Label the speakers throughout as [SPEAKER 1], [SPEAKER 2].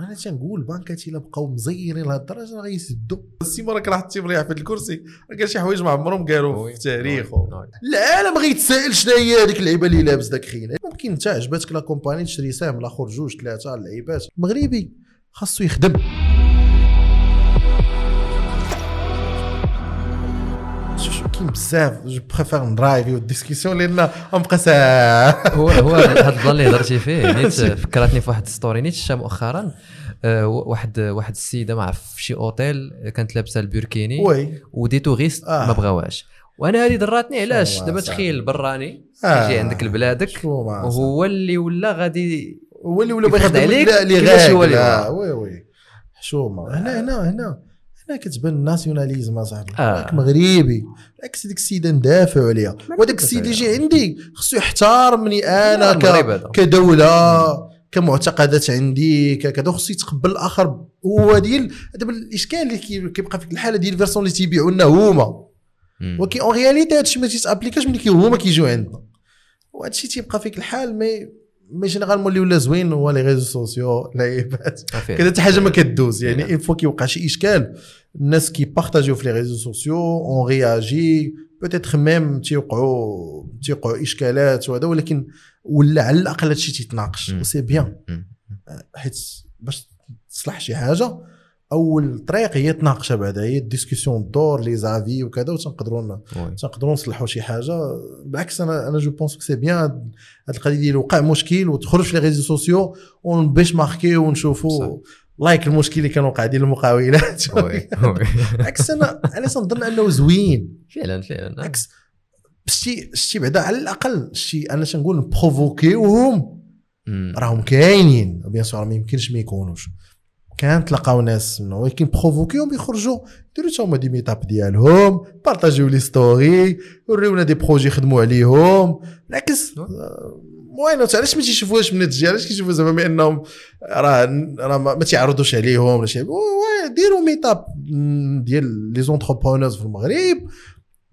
[SPEAKER 1] أنا تنقول البنكات الا بقاو مزيرين لهاد الدرجه راه غيسدوا السيما راك راح تمريح في الكرسي راه كاين شي حوايج ما عمرهم قالوا في التاريخ. العالم غيتسائل شنو هي هذيك اللعيبة اللي لابس داك خينا ممكن انت عجبتك لا كومباني تشري سهم لاخر جوج ثلاثة اللعيبات. مغربي خاصو يخدم. كاين بزاف جو بريفير نرايفي والديسكسيون لأن غنبقى ساعة.
[SPEAKER 2] هو هو هذا البلان اللي هضرتي فيه. نيت فكرتني في واحد ستوري نيت شفتها مؤخرا آه، واحد واحد السيدة عرف في شي اوتيل كانت لابسة البوركيني.
[SPEAKER 1] oui.
[SPEAKER 2] و des touristes
[SPEAKER 1] آه.
[SPEAKER 2] ما بغاوهاش. وأنا هذه دراتني علاش؟ دابا. تخيل براني
[SPEAKER 1] آه.
[SPEAKER 2] يجي عندك لبلادك. وهو اللي ولا غادي
[SPEAKER 1] هو اللي ولا
[SPEAKER 2] يفرض
[SPEAKER 1] بيخدم
[SPEAKER 2] عليك
[SPEAKER 1] اللي لا
[SPEAKER 2] هو.
[SPEAKER 1] oui oui. حشومه هنا هنا هنا. هنا كتبان ال nationalisme اصاحبي
[SPEAKER 2] آه.
[SPEAKER 1] راك مغربي. بالعكس ديك السيده ندافعوا عليها وداك السيد اللي يجي عندي. خصو يحترمني
[SPEAKER 2] أنا
[SPEAKER 1] ك... كدولة كمعتقدات عندي كذا. خصو يتقبل الآخر. هو ديال دابا الإشكال اللي كي- كيبقى في الحالة ديال ال version اللي تيبيعوا لنا هما. ولكن en réalité هادشي ما تيتابليكاش ملي هما كيجيو عندنا. وهادشي تيبقى فيك الحال mais mais généralement اللي ولا زوين هو les réseaux sociaux لعيبات. كذا حتى حاجة ما كدوز. يعني une fois كيوقع شي اشكال الناس كيبارطاجيو في les réseaux sociaux on réagit peut-être même تيوقعوا تيوقعوا اشكالات وهذا ولكن ولا على الاقل هادشي تيتناقش. c'est
[SPEAKER 2] bien.
[SPEAKER 1] حيت باش تصلح شي حاجة أول طريق هي تناقشها بعدا هي ال discussion دور les avis وكذا وتنقدروا. تنقدروا نصلحوا شي حاجة بالعكس أنا أنا je pense c'est bien هاد القضية ديال وقع مشكل وتخرج في les réseaux sociaux ونبيش ماركي. ونشوفوا لايك المشكل اللي كان وقع ديال المقاولات. بالعكس أنا أنا تنظن أنه زوين
[SPEAKER 2] فعلا فعلا
[SPEAKER 1] بالعكس شتي شتي بعدا على الأقل شتي أنا تنقول نبروفوكيوهم
[SPEAKER 2] مم.
[SPEAKER 1] راهم كاينين bien sûr ما يمكنش ما يكونوش كان تلقاو ناس ولكن بروفوكيهم يخرجوا. يديروا حتى هما des meetups ديالهم بارطاجيو les stories يوريونا des projets يخدموا عليهم. بالعكس وين علاش ما تيشوفوهاش من التجي علاش كيشوفوا زعما بأنهم راه راه ما تيعرضوش عليهم ولا شي ديروا meetup ديال les entrepreneurs في المغرب.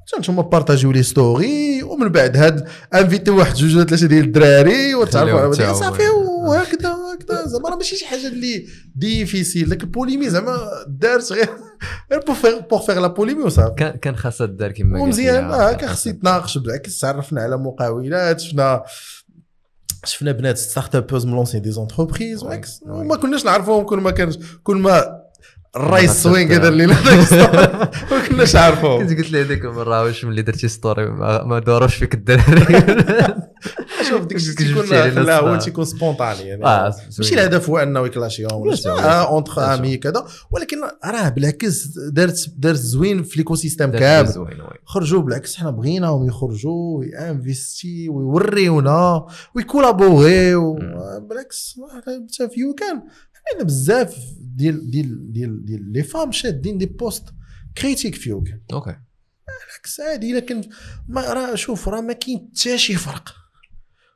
[SPEAKER 1] حتى نتوما بارطاجيو les stories ومن بعد هاد invité واحد جوج ولا ثلاثة ديال الدراري وتعرفوا على بعض. صافي وهكذا. هكذا. زعما راه ماشي شي حاجة اللي difficile داك ال polémique زعما دارت غير غير pour faire pour faire la polémique وصافي
[SPEAKER 2] كان كان خاصها دار كما قلت
[SPEAKER 1] ومزيان.
[SPEAKER 2] لي.
[SPEAKER 1] آه كان خص يتناقش بالعكس. تعرفنا على مقاولات شفنا شفنا بنات startupeuses من lancé des entreprises
[SPEAKER 2] oui،
[SPEAKER 1] بالعكس.
[SPEAKER 2] oui.
[SPEAKER 1] ما كناش نعرفوهم كل ما كانش كل ما الرايس
[SPEAKER 2] خاصة
[SPEAKER 1] سوين
[SPEAKER 2] تاع-
[SPEAKER 1] دار لينا داك ال story ما كناش عارفوهم
[SPEAKER 2] كنت قلت لي هذيك المره واش ملي درتي story ما, دوروش فيك الدراري.
[SPEAKER 1] شوف ديك تيكون لا هو تيكون spontané يعني.
[SPEAKER 2] آه
[SPEAKER 1] ماشي الهدف هو أنه يكلاشيهم ولا
[SPEAKER 2] sûr.
[SPEAKER 1] آه، امي كذا. ولكن راه بالعكس دارت دارت زوين في l'écosystème كامل. خرجوا بالعكس حنا بغيناهم يخرجوا وينفيستي ويوريونا ويكولابوريو
[SPEAKER 2] مم.
[SPEAKER 1] بالعكس حتى في يوكان عندنا بزاف ديال ديال ديال ديال les femmes شادين des postes critiques في يوكان
[SPEAKER 2] OK.
[SPEAKER 1] بالعكس عادي. لكن ما راه شوف راه ما كاين حتى شي فرق.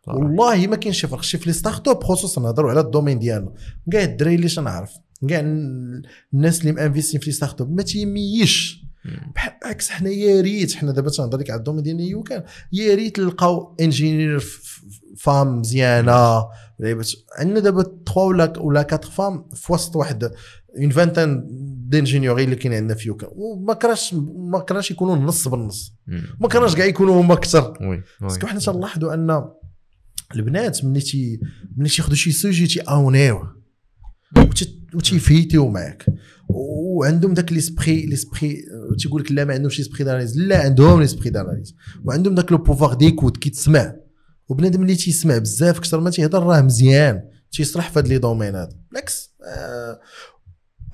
[SPEAKER 1] والله ما كاينش شي فرق. شي في les startups خصوصا نهضروا على ال domaine ديالنا. كاع الدراري اللي تنعرف كاع الناس اللي مانفيستين في les startups ما تيميش. بالعكس حنا يا ريت حنا دابا تنهضر لك على ال domaine ديال يوكان يا ريت نلقاو ingénieur femmes مزيانة. عندنا دابا 3 ولا ولا 4 femmes في وسط واحد une vingtaine d'ingénieurs اللي كاين عندنا في يوكان وما كراش ما كراش يكونوا نص بالنص. ما كرهناش كاع يكونوا هما أكثر.
[SPEAKER 2] parce
[SPEAKER 1] que حنا تنلاحظوا أن البنات ملي تي ملي تياخذوا شي sujet تياونيوه وتي- وتيفيتيو معاك. وعندهم داك l'esprit l'esprit تيقول لك لا ما عندهمش l'esprit d'analyse لا عندهم l'esprit d'analyse وعندهم داك le pouvoir d'écoute كيتسمع وبنادم اللي تيسمع بزاف أكثر ما تيهضر راه مزيان تيصلح في هاد les domaines بالعكس آه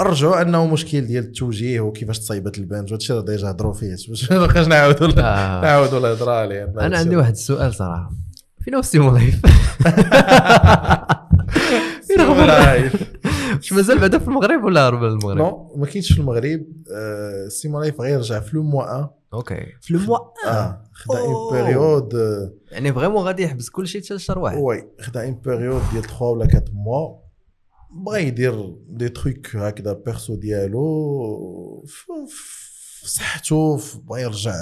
[SPEAKER 1] رجعوا أنه مشكل ديال التوجيه وكيفاش تصايبات البنت وهادشي راه déjà هضروا فيه. باش ما بقاش نعاودوا
[SPEAKER 2] آه.
[SPEAKER 1] نعاودوا الهضرة عليه.
[SPEAKER 2] أنا عندي واحد السؤال صراحة. فين هو Simo Life فين هو واش مازال بعدا في المغرب ولا هرب للمغرب
[SPEAKER 1] non ما كاينش في المغرب. آه Simo Life غير رجع في le mois en
[SPEAKER 2] OK. في ال
[SPEAKER 1] mois آه. خدا
[SPEAKER 2] une.
[SPEAKER 1] période آه،
[SPEAKER 2] يعني vraiment غادي يحبس كل شيء حتى لشهر واحد.
[SPEAKER 1] oui خدا une période ديال 3 ولا 4 mois بغا يدير des trucs هكذا perso ديالو في- صحته بغا يرجع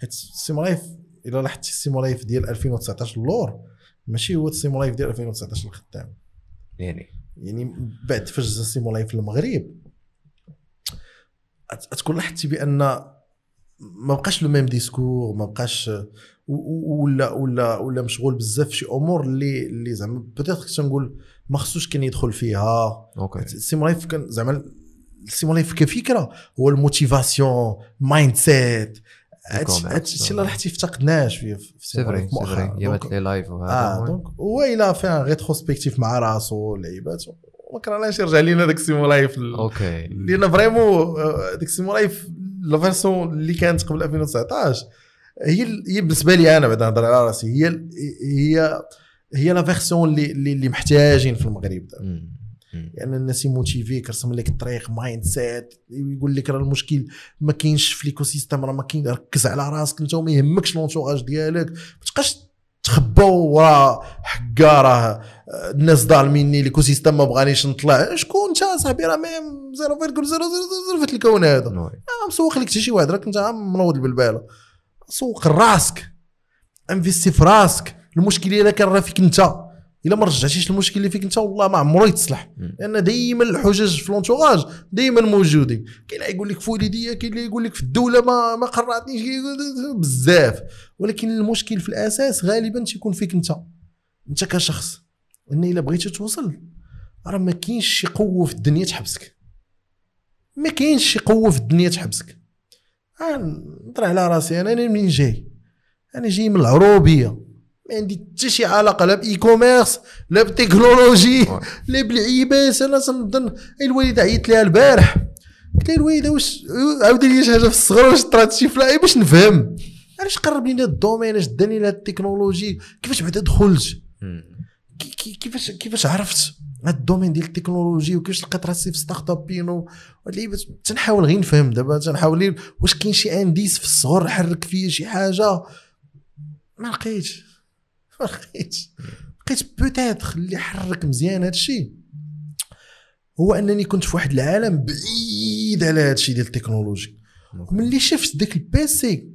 [SPEAKER 1] حيت Simo Life إلا لاحظتي ال Simo Life ديال 2019 اللور ماشي هو ال Simo Life ديال 2019 الخدام
[SPEAKER 2] يعني.
[SPEAKER 1] يعني بعد فاش جا Simo Life في المغرب تكون لاحظتي بأن ما بقاش le même discours ما بقاش ولا ولا ولا مشغول بزاف في شي أمور اللي اللي زعما peut-être كنت نقول ما خصوش كان يدخل فيها.
[SPEAKER 2] OK.
[SPEAKER 1] ال Simo Life كان زعما ال Simo Life كفكرة. هو ال motivation
[SPEAKER 2] mindset.
[SPEAKER 1] هادشي اللي راح تفتقدناش فيه في
[SPEAKER 2] c'est
[SPEAKER 1] vrai
[SPEAKER 2] c'est
[SPEAKER 1] vrai
[SPEAKER 2] لي
[SPEAKER 1] Life
[SPEAKER 2] آه.
[SPEAKER 1] donc هو إلا فيها rétrospective مع راسو لعيبات ما كرهناش يرجع لينا داك ال Simo Life
[SPEAKER 2] OK.
[SPEAKER 1] لأن vraiment آه، ديك ال Simo Life la version اللي كانت قبل 2019 هي هي بالنسبة لي أنا بعدا نهضر على راسي هي هي هي la version اللي اللي محتاجين في المغرب دابا. لأن الناس يموتيفيك يرسم لك الطريق mindset يقول لك راه المشكل ما كاينش في l'écosystème راه ما كاين ركز على راسك أنت وما يهمكش l'entourage ديالك ما تبقاش تخبى ورا حكا راه آه، الناس ظالميني l'écosystème ما بغانيش نطلع. شكون انت صاحبي؟ راه même 0.000 في الكون هذا. ما مسوق لك حتى شي واحد راك انت منوض البلباله سوق راسك. investi في راسك. المشكل إلا كان راه فيك انت. إلا ما رجعتيش المشكل اللي فيك أنت والله ما عمره يتصلح. لأن دائما الحجج في l'entourage دائما موجودين. كاين اللي يقول لك في والديه كاين اللي يقول لك في الدولة ما ما قرعتنيش بزاف. ولكن المشكل في الأساس غالبا تيكون فيك أنت. أنت كشخص. إن إلا بغيتي توصل راه ما كاينش شي قوة في الدنيا تحبسك. ما كاينش شي قوة في الدنيا تحبسك. آه، نطرح على راسي أنا منين جاي؟ أنا جاي من العروبية. ما عندي حتى شي علاقة لا ب e-commerce لا بالتكنولوجي. لا بالعيبات أنا تنظن الوالدة عيطت لها البارح. قلت لها الوالدة واش عاودي لي شي حاجة في الصغر واش طرات شي فلاي باش نفهم. علاش قرب لينا ال domaine؟ اش داني لها التكنولوجي؟ كيفاش بعدا دخلت؟ كيفاش كيفاش عرفت هاد ال domaine ديال التكنولوجي وكيفاش لقيت راسي في startup ين وهاد اللعيبات تنحاول غير نفهم دابا تنحاول واش كاين شي indice في الصغر حرك فيا شي حاجة. ما لقيتش. ما لقيتش لقيت peut-être اللي حرك مزيان هادشي هو انني كنت في واحد العالم بعيد على هادشي ديال التكنولوجي وملي شفت داك ال PC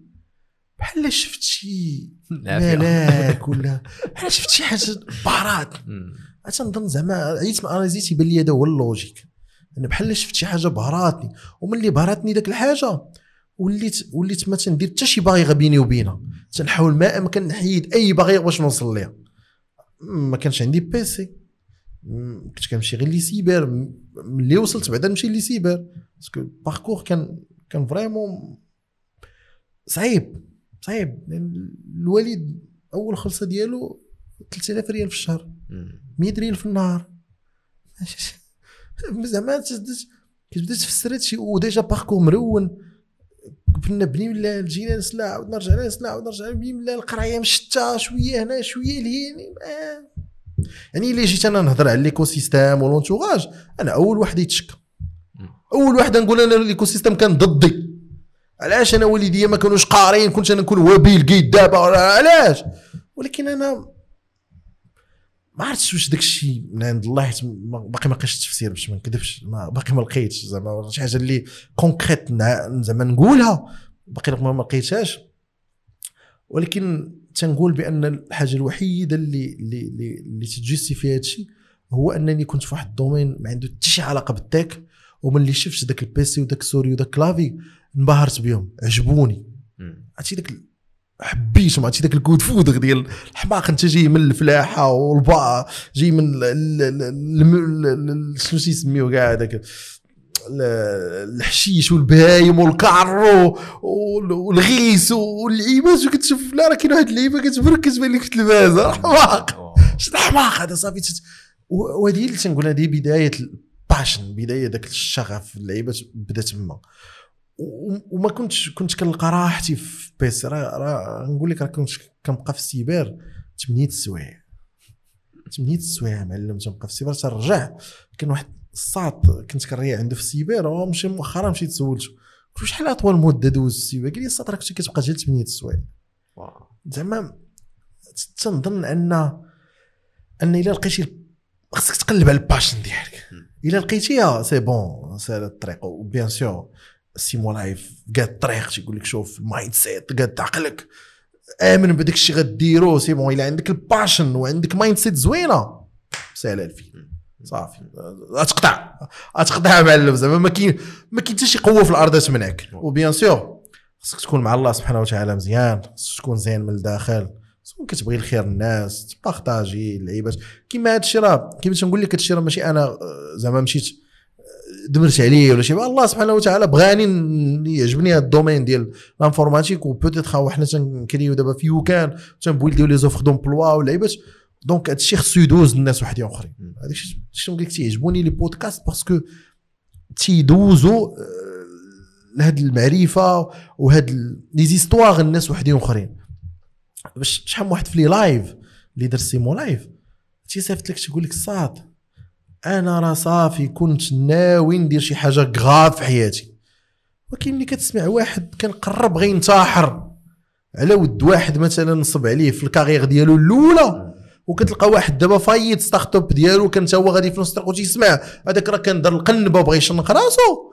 [SPEAKER 1] بحال شفت شي. ملاك ولا بحال شفت شي حاجة بارات. تنظن زعما عييت ما analysé ت يبان لي هذا هو ال logique أنا بحال شفت شي حاجة بهراتني وملي بهراتني داك الحاجة وليت وليت ما تندير حتى شي barrière بيني وبينها تنحاول ما أمكن نحيد أي barrière باش نوصل ليها. ما كانش عندي PC كنت كنمشي غير les cyber. ملي وصلت بعدا نمشي les cyber. parce que ال parcours كان كان vraiment صعيب. صعيب. لأن الوالد أول خلصة ديالو 3000 ريال في الشهر.
[SPEAKER 2] مم.
[SPEAKER 1] 100 ريال في النهار. زعما تبدا كتبدا تفسر هادشي و déjà parcours مرون. كنا بني ملال جينا ل سلا عاود نرجع ل سلا عاود نرجع بني ملال القرايه مشتا شوية هنا شوية لهنا آه. يعني إلا جيت أنا نهضر على l'écosystème و l'entourage أنا أول واحد يتشكى. أول واحد نقول أنا l'écosystème كان ضدي. علاش أنا والديا ما كانوش قارين كنت أنا نكون وبيل جيت دابا علاش؟ ولكن أنا ما عرفتش واش داك الشيء من عند الله حيت باقي ما لقيتش التفسير باش ما نكذبش. ما باقي ما لقيتش زعما. شي حاجة اللي concrète زعما نقولها باقي ما لقيتهاش. ولكن تنقول بأن الحاجة الوحيدة اللي اللي اللي, اللي ت justifier هذا الشيء هو أنني كنت في واحد ال domaine ما عنده حتى شي علاقة ب ال tech وملي شفت داك ال PC وداك ال souris وداك clavier انبهرت بهم عجبوني. عرفتي داك ال- حبيتهم عرفتي داك ال coup de foudre ديال الحماق انت جاي من الفلاحة والبا جاي من شنو تيسميو كاع ال- الحشيش والبهايم والكارو وال- والغيس واللعيبات وكتشوف لا راه كاين واحد اللعيبة كتبرك كتبان لك في التلفاز راه حماق. شد حماق هذا صافي؟ وهذه اللي تنقول هذه بداية ال passion بداية ذاك الشغف. اللعيبة بدا تما. وما كنتش كنت كنلقى راحتي في PC راه راه نقول لك راه كنت كنبقى في السيبر 8 السوايع 8 السوايع معلم تنبقى في السيبر. تنرجع كان واحد الساط كنت كنريح عنده في السيبر. هو مشي مؤخرا مشيت سولته قلت له شحال أطول مدة دوز في السيبر؟ قال لي الساط راه كنت كتبقى غير 8 السوايع. زعما تنظن أن أن إلا لقيتي خصك تقلب على ال passion ديالك. إلا لقيتيها c'est bon سهل الطريق و bien sûr سيمو لايف قاد الطريق تيقول لك شوف ال mindset قاد عقلك آمن بداك الشيء غديرو c'est bon إلا عندك ال passion وعندك mindset زوينة. سهلة la vie صافي. غتقطع غتقطع معلم زعما ما كاين ما كاين حتى شي قوة في الأرض تمنعك و bien sûr خصك تكون مع الله سبحانه وتعالى مزيان. خصك تكون زين من الداخل. تكون كتبغي الخير الناس تبارطاجي اللعيبات كيما هذا الشيء راه كيما تنقول لك هذا الشيء راه ماشي أنا آه، زعما مشيت دمرت عليه ولا شي. الله سبحانه وتعالى بغاني يعجبني هذا ال domaine ديال l'informatique و peut-être حنا تنكريو دابا في YouCan تنبويلديو les offres d'emploi واللعيبات donc هذا الشيء خصو يدوز للناس وحدين اخرين هذاك نقول لك تيعجبوني les podcasts parce que تيدوزوا آه، لهاد المعرفة وهاد les histoires الناس وحدين آخرين. باش شحال واحد في les lives اللي درت سيمو لايف تيصيفط لك تقول لك ساط أنا راه صافي كنت ناوي ندير شي حاجة غاف في حياتي. ولكن ملي كتسمع واحد كان قرب غينتحر على ود واحد مثلا نصب عليه في ال carrière ديالو الأولى وكتلقى واحد دابا فايت startup ديالو كان هو غادي في نص الطريق وتيسمع هذاك راه كان دار القنبه وبغى يشنق راسو.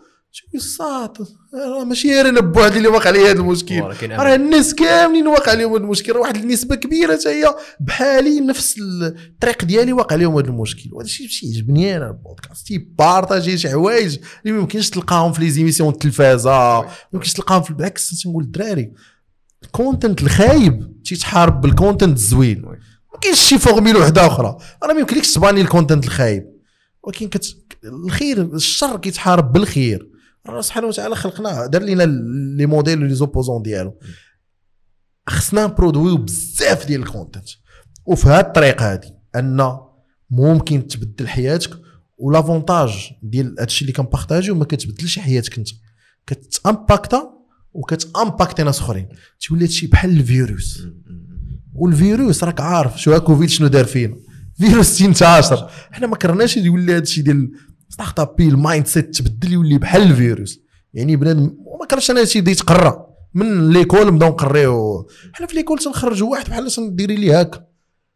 [SPEAKER 1] ساط راه ماشي غير أنا بوحدي اللي واقع لي هذا المشكل. راه الناس كاملين واقع لهم هذا المشكل. راه واحد النسبة كبيرة حتى هي بحالي نفس الطريق ديالي واقع لهم هذا المشكل. وهذا الشيء شي يعجبني أنا البودكاست. تيبارطاجي شي حوايج اللي ما يمكنش تلقاهم في les émissions التلفازه ما يمكنش تلقاهم في بالعكس تنقول الدراري ال content الخايب تيتحارب بال content الزوين.
[SPEAKER 2] oui.
[SPEAKER 1] ما كاينش شي formule وحدة أخرى. أنا ما يمكنلكش تباني ال content الخايب. ولكن كت... الخير الشر كيتحارب بالخير. الله سبحانه وتعالى خلقنا دار لنا les modèles و les opposants ديالو. خصنا نبرودويو بزاف ديال ال content. وفي هاد الطريقة هادي أن ممكن تبدل حياتك و l'avantage ديال هادشي اللي كنبارطاجيو ما كتبدلش حياتك أنت. كتأمباكتا وكتامباكتي ناس أخرين. تولي هادشي بحال الفيروس. والفيروس راك عارف شو كوفيد شنو دار فينا. فيروس تنتشر. حنا ما كرهناش يولي هذا الشيء ديال startup ال mindset تبدل يولي بحال الفيروس يعني بنادم وما كرهش أنا هادشي بدا يتقرا من l'école نبداو نقريو حنا في l'école تنخرجوا واحد بحال تنديري ليه هكا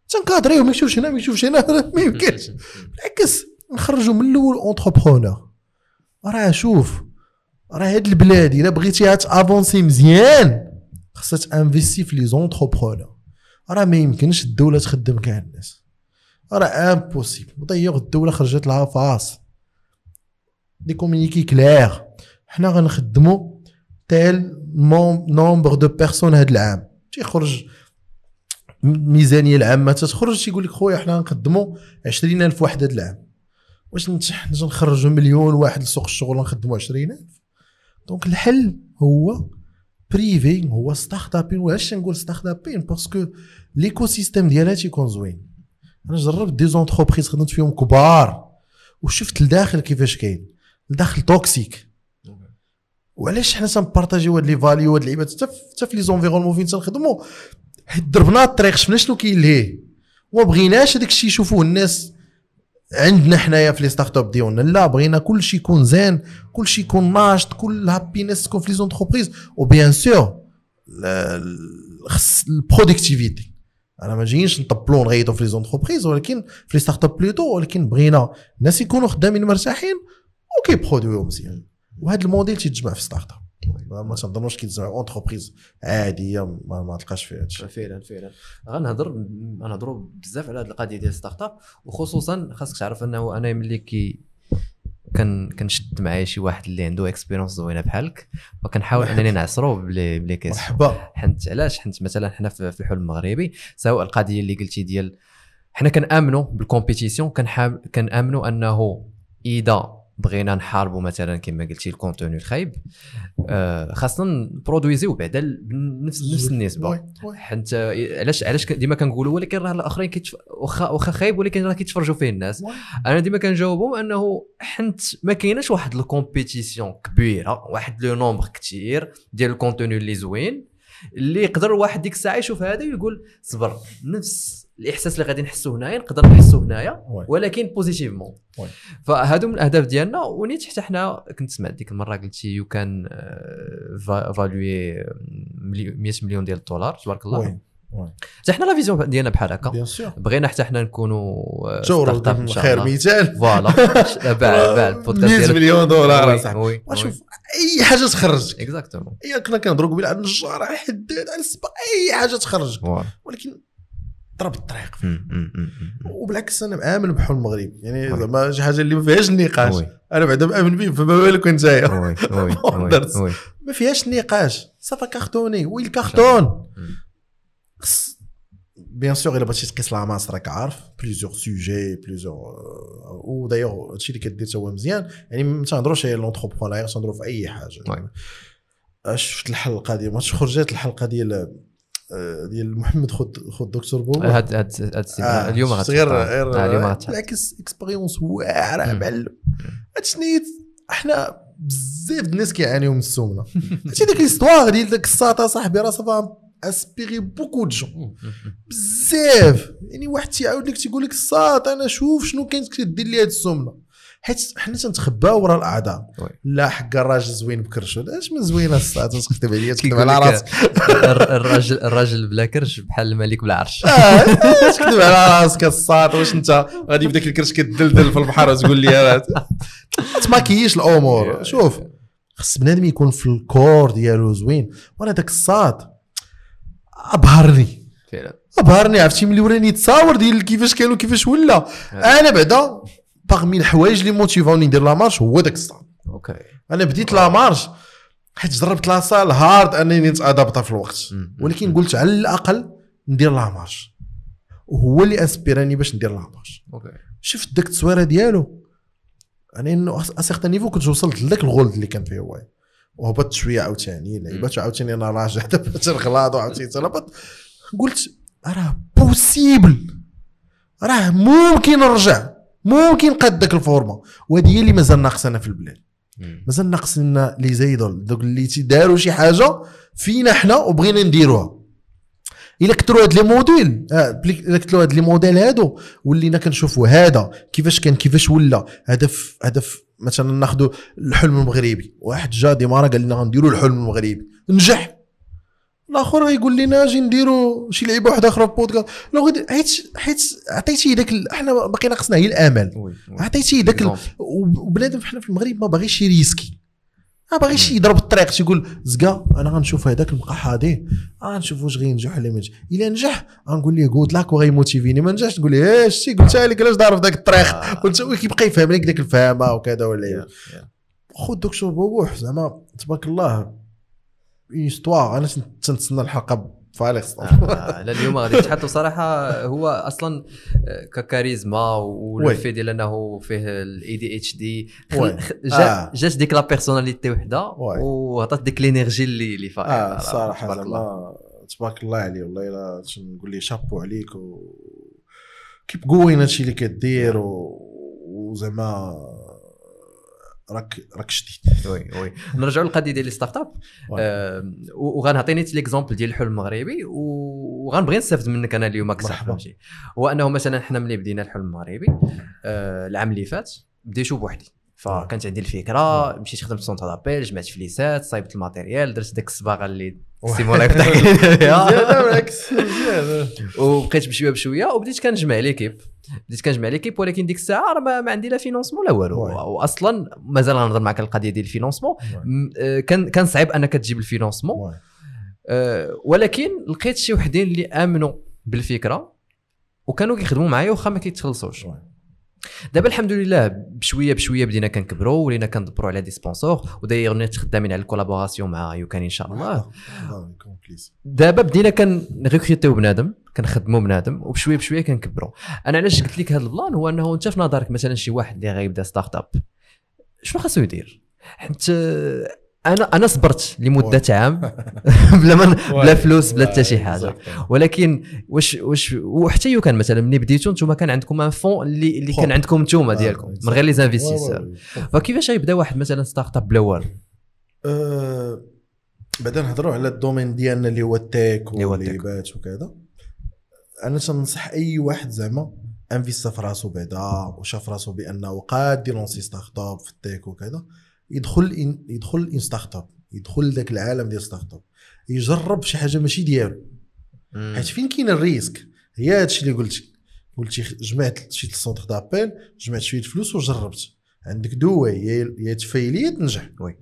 [SPEAKER 1] تنكادريو ما يشوفش هنا ما يشوفش هنا ما يمكنش بالعكس نخرجوا من الأول entrepreneur راه شوف راه هاد البلاد الا بغيتيها تافونسي مزيان خاصها تانفيستي في les entrepreneurs راه ما يمكنش الدولة تخدم كاع الناس راه impossible و d'ailleurs الدولة خرجت لها فاس des communiqués clairs حنا غنخدموا تال nombre de personnes هاد العام تيخرج الميزانيه العامه تتخرج تيقول لك خويا حنا غنخدموا 20000 واحد هاد العام واش نجي نخرجوا مليون واحد لسوق الشغل ونخدموا 20000 donc الحل هو privé هو startup وعلاش نقول ستارت ابين باسكو ليكو سيستيم ديالها تيكون زوين أنا جربت des entreprises خدمت فيهم كبار وشفت الداخل كيفاش كاين الداخل toxique وعلاش حنا تنبارطاجيو هاد les values هاد اللعيبات؟ حتى في- les environnements فين تنخدموا حيت ضربنا الطريق شفنا شنو كاين ليه. وما بغيناش هذاك الشيء يشوفوه الناس عندنا حنايا في les startups ديالنا. لا بغينا كل شيء يكون زين كل شيء يكون ناشط كل happiness تكون في les entreprises و bien sûr خص ال productivité أنا ما جايينش نطبلو نغيطو في les entreprises ولكن في les startups plutôt ولكن بغينا الناس يكونوا خدامين مرتاحين وكيبرودويو مزيان وهذا الموديل تيتجمع في startup ما تنظنوش كيتجمع entreprise عاديه ما, ما تلقاش فيها هادشي
[SPEAKER 2] فعلا فعلا غنهضر غنهضروا بزاف على هذه القضية ديال startup وخصوصا خاصك تعرف انه أنا ملي كي كان كنشد معايا شي واحد اللي عنده expérience زوينه بحالك وكنحاول انني نعصرو بلي بلي كيس
[SPEAKER 1] مرحبا
[SPEAKER 2] حنت علاش حنت مثلا حنا في الحلم المغربي سواء القضية اللي قلتي ديال حنا كنامنوا بال compétition كنحاب كنامنوا انه اذا بغينا نحاربوا مثلا كما قلتي ال contenu الخايب آه خاصنا نبرودويزيو بعدا بنفس نفس
[SPEAKER 1] النسبة.
[SPEAKER 2] حنت علاش علاش ديما كنقولوا ولكن راه الأخرين كيتف... واخا واخا خايب ولكن راه كيتفرجوا فيه الناس. أنا ديما كنجاوبهم أنه حنت ما كايناش واحد ال compétition كبيرة واحد le nombre كثير ديال ال contenu اللي زوين اللي يقدر واحد ديك الساعة يشوف هذا ويقول صبر نفس الاحساس اللي غادي نحسو هنايا نقدر نحسو هنايا. ولكن
[SPEAKER 1] positivement.
[SPEAKER 2] فهادو من الأهداف ديالنا ونيت حتى حنا كنت سمعت ديك المرة قلتي YouCan valuée 100 مليون ديال الدولار تبارك الله. حتى حنا la vision ديالنا بحال هكا. بغينا حتى حنا نكونوا آه، شاء
[SPEAKER 1] خير مثال.
[SPEAKER 2] voilà. باع باع البودكاست
[SPEAKER 1] 100
[SPEAKER 2] ديالك.
[SPEAKER 1] مليون دولار.
[SPEAKER 2] oui،
[SPEAKER 1] صاحبي
[SPEAKER 2] oui.
[SPEAKER 1] وشوف أي حاجة تخرجك.
[SPEAKER 2] exactement
[SPEAKER 1] أي كنا كنهضروا قبيله على النجار على الحداد على السبا أي حاجة تخرجك. ولكن ضرب الطريق. وبالعكس أنا مآمن بحلم المغرب. يعني. زعما شي حاجة اللي ما فيهاش النقاش أنا بعدا مآمن به فما بالك.
[SPEAKER 2] oui
[SPEAKER 1] ما فيهاش النقاش صافا cartonné. oui ال carton bien sûr إلا بغيتي تقيس la masse راك عارف. plusieurs sujets plusieurs ودايوغ هادشي اللي كدير تا هو مزيان. يعني ما تنهضروش على l'entrepreneur تنهضروا في أي
[SPEAKER 2] حاجة.
[SPEAKER 1] آه، شفت الحلقة ديال ماتش خرجت الحلقة ديال ديال محمد خد خد دكتور بوبا
[SPEAKER 2] هاد هاد هاد
[SPEAKER 1] آه،
[SPEAKER 2] اليوم غتحط-
[SPEAKER 1] غير
[SPEAKER 2] آه،
[SPEAKER 1] غير. بالعكس expérience
[SPEAKER 2] واعرة.
[SPEAKER 1] معلم هادشي إحنا بزاف الناس كيعانيو من السمنة. هادشي ديك l'histoire ديال داك الساط صاحبي راه ça va inspirer
[SPEAKER 2] beaucoup de gens.
[SPEAKER 1] بزاف. يعني واحد تيعاود لك تيقول لك الساط أنا شوف شنو كاين كدير لي هاد السمنة. حيت حنا تنتخباو ورا الاعذار
[SPEAKER 2] oui.
[SPEAKER 1] لا حق الراجل زوين بكرشو اش من زوينة الساط تكتب عليا تكتب على راسك.
[SPEAKER 2] الر- الراجل الراجل بلا كرش بحال الملك بلا عرش.
[SPEAKER 1] آه، تكتب على راسك الساط واش انت غادي بداك الكرش كدلدل في البحر وتقول لي هذا تماكيش الأمور. شوف خص بنادم يكون في ال corps ديالو زوين. وأنا داك الساط أبهرني.
[SPEAKER 2] فعلا.
[SPEAKER 1] أبهرني عرفتي؟ ملي وراني يتصاور ديال كيفاش كانوا كيفاش ولا. أنا بعدا parmi الحوايج اللي موتيفاوني ندير la marche هو داك الساط
[SPEAKER 2] okay.
[SPEAKER 1] أنا بديت la marche حيت جربت la salle hard أنني نتادابتا في الوقت. ولكن قلت على الأقل ندير la marche وهو اللي اسبيراني باش ندير la marche
[SPEAKER 2] okay.
[SPEAKER 1] شفت داك التصويرة ديالو. يعني à un certain niveau كنت وصلت لذاك الغولد اللي كان فيه هو. وهبطت شوية عاوتاني لعبات عاوتاني أنا راجع دابا تنغلاط وعاوتاني تنهبط قلت راه possible راه ممكن نرجع. ممكن قد داك ال forme وهذه هي اللي مازال ناقصنا في البلاد. مازال ناقصنا les idoles. دوك اللي تيداروا شي حاجة فينا حنا وبغينا نديروها. إلا كثروا هاد les modèles. آه، إلا كثروا هاد les modèles هادو ولينا كنشوفوا هذا كيفاش كان كيفاش ولا. هدف هدف مثلا ناخذوا الحلم المغربي. واحد جا ديمارا قال لنا غنديروا الحلم المغربي. نجح. الآخر غيقول لنا أجي نديروا شي لعيبه واحدة أخرى في بودكاست لو حيت حيت عطيتيه داك ال- إحنا باقي ناقصنا هي
[SPEAKER 2] الأمل.
[SPEAKER 1] عطيتيه داك ال-. وبنادم حنا في المغرب ما باغيش يريسكي ما باغيش يضرب الطريق تيقول زكا أنا غنشوف هذاك المقح هادي. غنشوف واش غينجح ولا ما ينجح إلا نجح غنقول ليه good luck وغيموتيفيني ما نجحش تقول ليه اش شتي قلتها لك علاش ضارب ذاك الطريق؟
[SPEAKER 2] آه.
[SPEAKER 1] قلت هو كيبقى يفهم لك ذاك الفهمة وكذا ولا
[SPEAKER 2] yeah.
[SPEAKER 1] خو الدكتور بوبوح زعما تبارك الله. histoire أنا تن- تنتسنى الحلقة الصبر
[SPEAKER 2] آه، لا اليوم غادي تحط صراحة هو أصلا آه، ككاريزما.
[SPEAKER 1] وال
[SPEAKER 2] fait ديال أنه فيه
[SPEAKER 1] ال ADHD.
[SPEAKER 2] جات ديك la personnalité
[SPEAKER 1] وحدة.
[SPEAKER 2] وعطات ديك l'énergie اللي اللي فايقة
[SPEAKER 1] آه
[SPEAKER 2] راه
[SPEAKER 1] الصراحه
[SPEAKER 2] تبارك الله.
[SPEAKER 1] تبارك الله عليه والله إلا نقول ليه شابو عليك و keep going هادشي اللي كدير و... وزعما راك راك شديد
[SPEAKER 2] oui oui. نرجعوا للقضية ديال ال startup.
[SPEAKER 1] oui.
[SPEAKER 2] آه، وغنعطيني l'exemple ديال الحلم المغربي وغنبغي نستافد منك أنا اليوم
[SPEAKER 1] أكثر.
[SPEAKER 2] فهمتي؟ هو أنه مثلا حنا ملي بدينا الحلم المغربي آه، العام اللي فات بديتو بوحدي. فكانت عندي الفكرة مشيت خدمت centre d'appel جمعت فليسات صايبت ال matériel درت ديك الصباغة اللي سيمون لايف فيها
[SPEAKER 1] بالعكس
[SPEAKER 2] وبقيت بشويه بشويه وبديت كنجمع l'équipe بديت كنجمع l'équipe ولكن ديك الساعة راه ما, ما عندي لا financement لا والو. واصلا مازال غنهضر معك القضية ديال ال financement آه، كان كان صعيب أنك تجيب ال
[SPEAKER 1] financement.
[SPEAKER 2] آه، ولكن لقيت شي وحدين اللي آمنوا بالفكرة وكانوا كيخدموا معايا واخا ما كيتخلصوش. دابا الحمد لله بشويه بشويه بدينا كنكبروا ولينا كندبروا على des sponsors وداير نيت خدامين على ال collaboration مع YouCan ان شاء الله. دابا بدينا كنريكروتيو بنادم كنخدموا بنادم وبشويه بشويه كنكبروا. أنا علاش قلت لك هذا ال plan؟ هو أنه أنت في نظرك مثلا شي واحد اللي غيبدا startup شنو خاصو يدير؟ حيت أنا أنا صبرت لمدة عام. بلا ما بلا فلوس بلا حتى شي حاجة. ولكن واش واش وحتى YouCan مثلا ملي بديتو نتوما كان عندكم un fonds اللي اللي كان. عندكم نتوما
[SPEAKER 1] آه،
[SPEAKER 2] ديالكم. من غير
[SPEAKER 1] les investisseurs.
[SPEAKER 2] فكيفاش يبدا واحد مثلا startup بلا والو؟
[SPEAKER 1] أه، بعدا نهضروا على ال domaine ديالنا اللي هو ال tech
[SPEAKER 2] اللي هو ال tech.
[SPEAKER 1] والليبات وكذا. أنا تنصح أي واحد زعما انفيستا في راسو بعدا وشاف راسو بأنه قاد يلونسي startup في ال tech وكذا. يدخل une يدخل une startup يدخل لذاك العالم ديال startup يجرب شي حاجة ماشي ديالو. حيت فين كاين ال risque؟ هي هادشي اللي قلتي. قلتي جمعت شي centre d'appel جمعت شوية فلوس وجربت. عندك دو واي يا يا تنجح.
[SPEAKER 2] oui.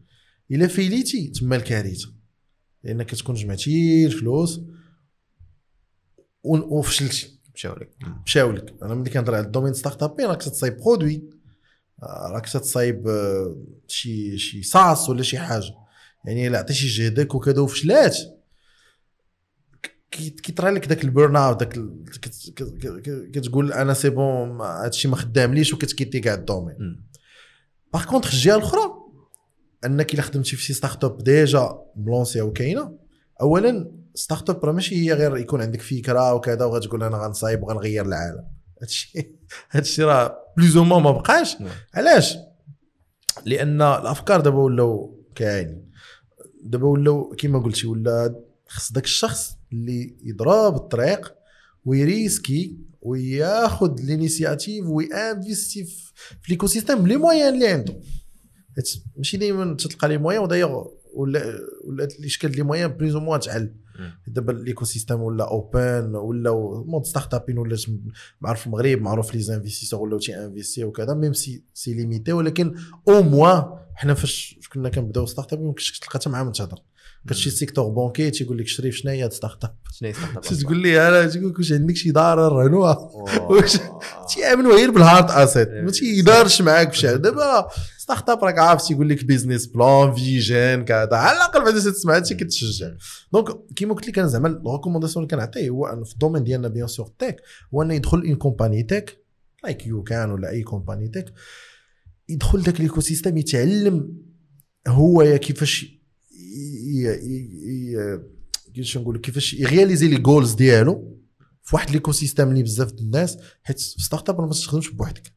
[SPEAKER 1] إلا fail يتي تما الكارثة. لأن كتكون جمعتي الفلوس وفشلتي.
[SPEAKER 2] مشاو لك.
[SPEAKER 1] مشاو لك. أنا ملي كنهضر على ال domaine startup راك تصايب produit آه، راك تصايب آه، شي شي SaaS ولا شي حاجة. يعني الا عطيتي جهدك وكذا وفشلات كي- كيطرى لك داك ال burn out داك كتقول أنا c'est bon هادشي ما خدامليش وكتكيتي كاع ال
[SPEAKER 2] domaine.
[SPEAKER 1] par contre الجهة الأخرى أنك إلا خدمتي في شي startup déjà lancée وكاينة اولا startup راه ماشي هي غير يكون عندك فكرة وكذا وغتقول أنا غنصايب وغنغير العالم. هادشي هادشي راه plus ou moins ما بقاش
[SPEAKER 2] نعم.
[SPEAKER 1] علاش لأن الأفكار دابا ولاو كاينين دابا ولاو كيما قلتي ولا خص داك الشخص اللي يضرب الطريق وي risquer وياخذ l'initiative وي investir في في l'écosystème ب les moyens اللي عنده ماشي دائما تلقى les moyens و d'ailleurs ولا ولا الإشكال les moyens plus ou moins
[SPEAKER 2] تحل.
[SPEAKER 1] دابا ال écosystème ولا open ولا mode startup ولا معروف المغرب معروف les investisseurs ولاو تي investir وكذا même si c'est limité ولكن au moins حنا فاش كنا كنبداو startup ما كنتش تلقى حتى معاهم تهضر. كتمشي secteur bancaire تيقول لك شريف شنو هي startup.
[SPEAKER 2] شنو هي startup؟
[SPEAKER 1] تقول لي أنا تقول لك واش عندك شي دار رهنوها. واش- تيامنوا غير بال hard
[SPEAKER 2] asset.
[SPEAKER 1] ما تيدارش معاك بشي. دابا startup راك عارف تيقول لك business plan vision كذا. على الأقل بعدا تسمع هادشي كتشجع donc كيما قلت لك أنا زعما ال recommandation اللي كنعطيه هو في ال domaine ديالنا bien sûr tech هو أنه يدخل une compagnie tech like YouCan ولا أي compagnie tech يدخل داك ال écosystème يتعلم هو يا كيفاش كيفاش نقول كيفاش ي réaliser les goals ديالو في واحد l'écosystème اللي بزاف الناس حيت في startup ما تستخدمش بوحدك.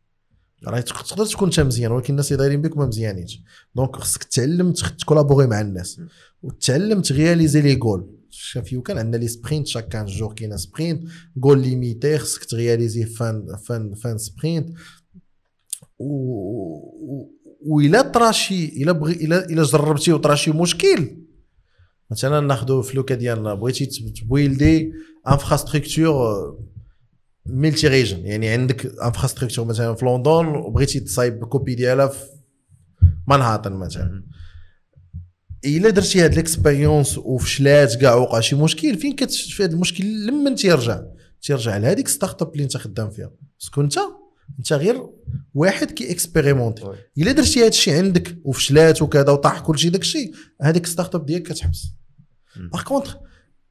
[SPEAKER 1] راه تق- تقدر تكون انت مزيان ولكن الناس اللي دايرين بك ما مزيانينش. donc خصك تعلم ت collaborer مع الناس. وتعلم ت réaliser les goals chaque fois كان عندنا les sprints chaque 15 jours كاينة sprint goals limités خصك تغياليزي فان فان فان سبرينت و- وإلا طرا شي إلا بغي إلا إلا جربتي وطرا شي مشكل. مثلا ناخذ في le cas ديالنا بغيتي ت build ي infrastructure multi region يعني عندك infrastructure مثلا في لندن وبغيتي تصايب copie ديالها في مانهاتن مثلا. إلا درتي هاد ال expérience وفشلات كاع وقع شي مشكل فين كتشوف هذا المشكل لمن تيرجع؟ تيرجع لهذيك startup اللي انت خدام فيها. parce que انت؟ انت غير واحد كي
[SPEAKER 2] expérimenter.
[SPEAKER 1] إلا درتي هذا الشيء عندك وفشلات وكذا وطاح كل شيء داك الشيء هذيك startup ديالك كتحبس. par contre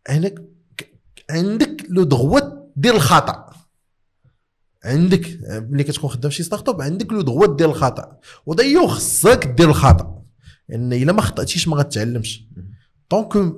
[SPEAKER 1] هناك ك- عندك le droit ديال الخطأ. عندك ملي كتكون خدام شي startup عندك le droit ديال الخطأ. ودايو خصك دير الخطأ. لأن إلا ما خطأتيش ما غتعلمش. donc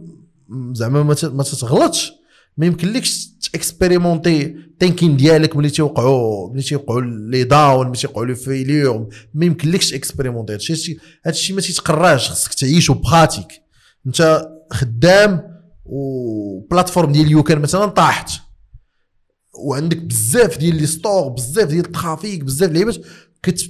[SPEAKER 1] زعما ما تتغلطش. ما يمكنلكش ت expérimenter thinking ديالك ملي تيوقعوا ملي تيوقعوا les down ملي تيوقعوا les failures ما يمكنلكش expérimenter هادشي هادشي ما تيتقراش خصك تعيشو pratique انت خدام و plateforme ديال YouCan مثلا طاحت. وعندك بزاف ديال les stores بزاف ديال ال trafic بزاف ديال اللعيبات كت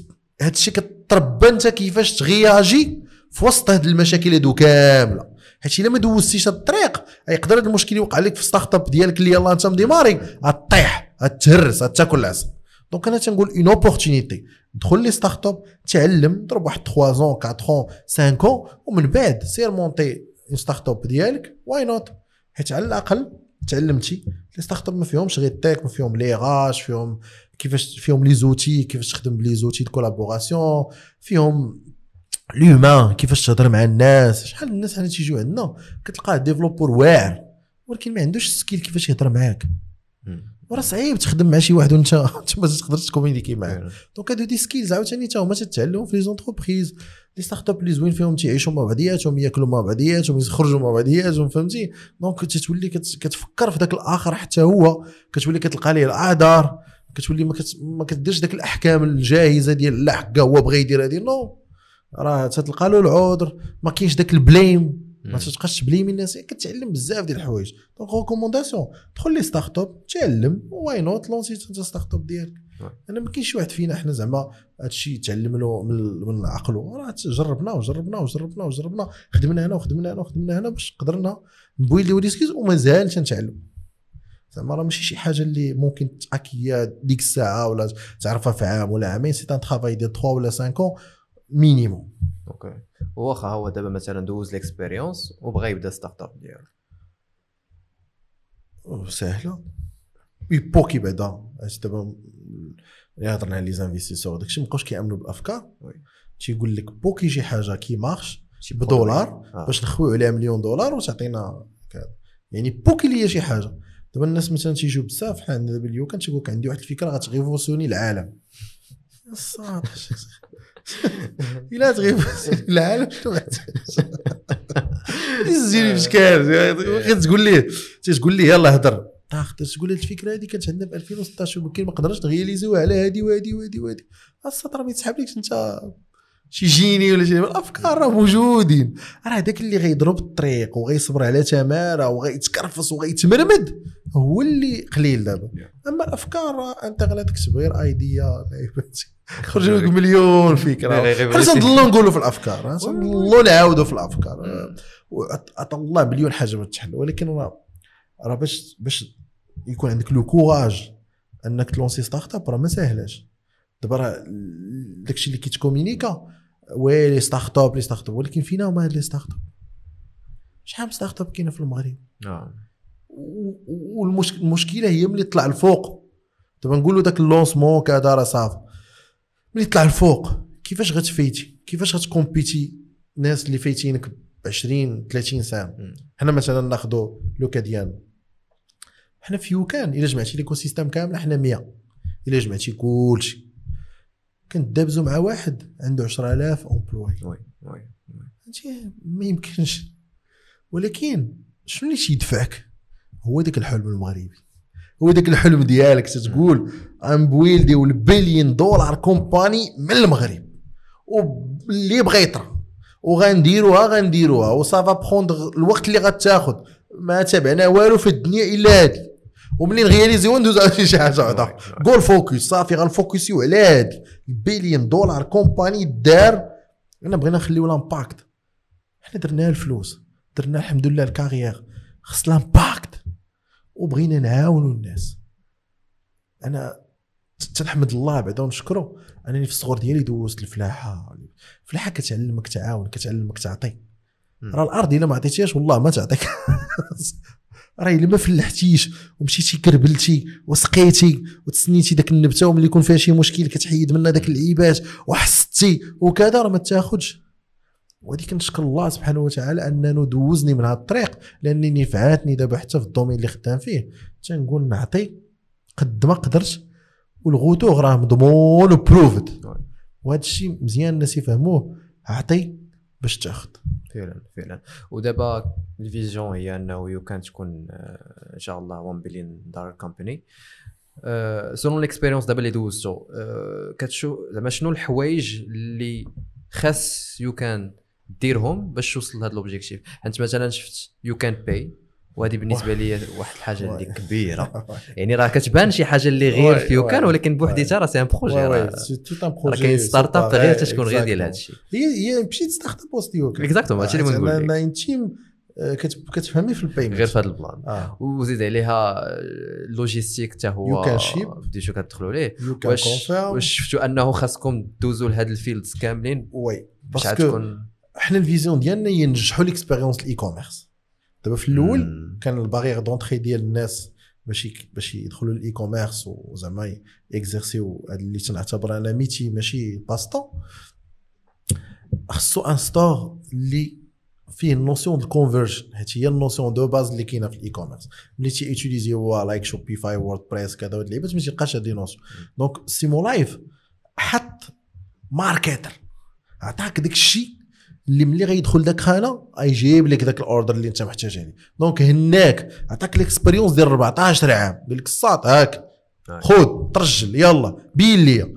[SPEAKER 1] هادشي كتربى انت كيفاش تغياجي في وسط هاد المشاكل هادو كاملة. حيت إلا ما دوزتيش الطريق يقدر هاد المشكل يوقع لك في startup ديالك اللي يلاه أنت م démarrer غطيح غتهرس غتاكل العسل donc أنا تنقول une opportunité دخل les startups تعلم ضرب واحد 3 ans 4 ans 5 ans ومن بعد سير monter une startup ديالك why not حيت على الأقل تعلمتي. les startups ما فيهمش غير ال tech ما فيهم لي غاش فيهم كيفاش فيهم les outils كيفاش تخدم ب les outils de collaboration فيهم l'humain كيفاش تهضر مع الناس؟ شحال الناس حنا تيجيو عندنا؟ كتلقاه développeur واعر ولكن ما عندوش skill كيفاش يهضر معاك. وراه صعيب تخدم مع شي واحد وانت انت ما تقدرش ت communiquer معاه. donc هادو des skills عاوتاني تا هما تتعلموا في les entreprises les startups اللي زوين فيهم تيعيشوا مع بعضياتهم ياكلوا مع بعضياتهم يخرجوا مع بعضياتهم فهمتي؟ donc تتولي كت- كتفكر في ذاك الآخر حتى هو. كتولي كتلقى ليه الاعذار كتولي ما, كت... ما كديرش داك الأحكام الجاهزة ديال لا حكا هو بغى يدير هذه no راه تتلقى له العذر ما كاينش داك ال blame ما تبقاش ت blame ي الناس. كتعلم بزاف ديال الحوايج. donc recommandation دخل les startups تعلم why not lancer انت startup ديالك. أنا ما كاينش واحد فينا حنا زعما هادشي تعلم له من, من عقله راه جربنا وجربنا وجربنا وجربنا. خدمنا هنا وخدمنا هنا وخدمنا هنا باش قدرنا ن build يو les skills ومازال تنتعلم. زعما راه ماشي شي حاجة اللي ممكن ت acquérir ديك الساعة ولا تعرفها في عام ولا عامين. c'est un travail ديال 3 ولا 5 ans minimum.
[SPEAKER 2] OK. واخا هو دابا مثلا دوز l'expérience وبغى يبدأ startup ديالو.
[SPEAKER 1] سهلة. ايبوكي بعدا؟ أش دابا اللي هضرنا على les investisseurs. داكشي مابقاوش كيأمنوا
[SPEAKER 2] بالأفكار.
[SPEAKER 1] تيقول لك بوكي شي حاجة qui
[SPEAKER 2] marche
[SPEAKER 1] بدولار
[SPEAKER 2] آه.
[SPEAKER 1] باش نخويو عليها مليون دولار وتعطينا كذا. يعني بوكي ليا شي حاجة. دابا الناس مثلا تيجيو بزاف بحال عندنا دابا اليوم كان تيقول لك عندي واحد الفكرة غت révolutionner العالم. الا ت révolutionner العالم شنو يزيني بشكال. غير تقول ليه تقول ليه يلا هضر. طاخ تقول لي الفكرة هذه كانت عندنا في 2016 ولكن ما قدرناش نغياليزيوها على هذه وهذه وهذه وهذه السطر ما يتسحبلكش أنت شي génie ولا شي الأفكار راه موجودين. راه داك اللي غيضرب الطريق وغيصبر على تمارة وغيتكرفس وغيتمرمد هو اللي قليل دابا. أما الأفكار أنت تكتب غير ايديا خرج لك مليون فكرة.
[SPEAKER 2] غير-
[SPEAKER 1] حنا تنضلوا نقولوا في الأفكار تنضلوا نعاودوا في الأفكار. وعطى الله مليون حاجة باش تحل ولكن راه راه باش باش يكون عندك le courage أنك ت lancer startup راه ما ساهلاش. دابا راه داكشي اللي كيت communiquer oui les startups les startups ولكن فينا هما هاد les startups شحال من startup كاينة في المغرب؟
[SPEAKER 2] آه.
[SPEAKER 1] والمشكلة هي ملي طلع الفوق. دابا نقولوا داك ال lancement كذا راه صافي. ملي طلع الفوق كيفاش غتفيتي؟ كيفاش غت compéter ناس اللي فايتينك ب 20 30 سنه. حنا مثلا ناخذوا le cas ديالنا حنا في YouCan إلا جمعتي l'écosystème كامل حنا 100 إلا جمعتي كلشي. كندابزو مع واحد عنده 10000 employés
[SPEAKER 2] oui oui
[SPEAKER 1] هادشي ما يمكنش. ولكن شنو اللي تيدفعك هو داك الحلم المغربي. هو داك الحلم ديالك تتقول غن build ي one billion dollar company من المغرب. واللي بغى يطرى. وغنديروها غنديروها. و ça va prendre الوقت اللي غتاخذ ما تابعنا والو في الدنيا إلا هادي. وملي نغياليزيو ندوز على شي حاجة وحدة. goal focus صافي غن focus يو على هادي ال billion dollar company دار. أنا بغينا نخليو l'impact حنا درنا الفلوس درنا الحمد لله ال carrière خص l'impact وبغينا نعاونوا الناس. أنا تنحمد الله بعدا ونشكره أنني في الصغر ديالي دوزت الفلاحة. الفلاحة كتعلمك تعاون كتعلمك تعطي. راه الأرض إلا ما عطيتيهاش والله ما تعطيك. راه الا ما فلحتيش ومشيتي كربلتي وسقيتي وتسنيتي داك النبته وملي يكون فيها شي مشكل كتحيد منها داك العيبات وحصدتي وكذا راه ما تاخذش وهذه كنشكر الله سبحانه وتعالى انه دوزني من هذا الطريق لأنني نفعاتني دابا حتى في ال domaine اللي خدام فيه. تنقول نعطي قد ما قدرت والغوتوغ راه مضمون و
[SPEAKER 2] proved oui.
[SPEAKER 1] وهذا الشيء مزيان الناس يفهموه. عطي باش تاخذ
[SPEAKER 2] فعلا فعلا. ودابا ال vision هي أنه YouCan تكون آه، إن شاء الله 1 billion dollar company selon l'expérience دابا اللي دوزتو آه، كتشوف زعما شنو الحوايج اللي خاص YouCan ديرهم باش توصل لهذا l'objectif أنت مثلا شفت YouCan Pay وهذه بالنسبة لي واحد الحاجة اللي كبيرة. يعني راه كتبان شي حاجة اللي غير
[SPEAKER 1] oui،
[SPEAKER 2] في YouCan
[SPEAKER 1] oui.
[SPEAKER 2] ولكن بوحديتها راه c'est un projet. راه كاين startup غير تتكون غير ديال هذا الشيء
[SPEAKER 1] هي هي مشيت startup وسط YouCan
[SPEAKER 2] exactement هادشي اللي بنقول لك
[SPEAKER 1] انتيم كت- كتفهمي في ال payment
[SPEAKER 2] غير في هذا البلان.
[SPEAKER 1] آه
[SPEAKER 2] وزيد عليها ال logistique حتى هو
[SPEAKER 1] YouCan Ship.
[SPEAKER 2] بديتو كتدخلوا ليه
[SPEAKER 1] YouCan
[SPEAKER 2] واش شفتوا انه خاصكم دوزوا لهاد ال
[SPEAKER 1] fields
[SPEAKER 2] كاملين؟ oui
[SPEAKER 1] parce
[SPEAKER 2] que
[SPEAKER 1] حنا ال vision ديالنا هي ننجحوا l'expérience ال e-commerce دابا في
[SPEAKER 2] الأول.
[SPEAKER 1] كان ال barrière d'entrée ديال الناس باش باش يدخلوا ال e-commerce وزعما ي exercer و هاد اللي تنعتبر أنا métier ماشي passe-temps خصو un store اللي فيه ال notion de ال conversion حيت هي ال notion de base اللي كاينة في ال e-commerce ملي تي utiliser هو like Shopify WordPress كذا هاد اللعيبات ما تيبقاش هاد notion donc Simo Life حط marketer عطاك داك الشيء اللي ملي غيدخل داك خانة غيجيب لك داك ال order اللي انت محتاج عليه. donc هناك عطاك ال expérience ديال 14 عام قال لك الساط هاك.
[SPEAKER 2] آه.
[SPEAKER 1] خذ ترجل يلا بين ليا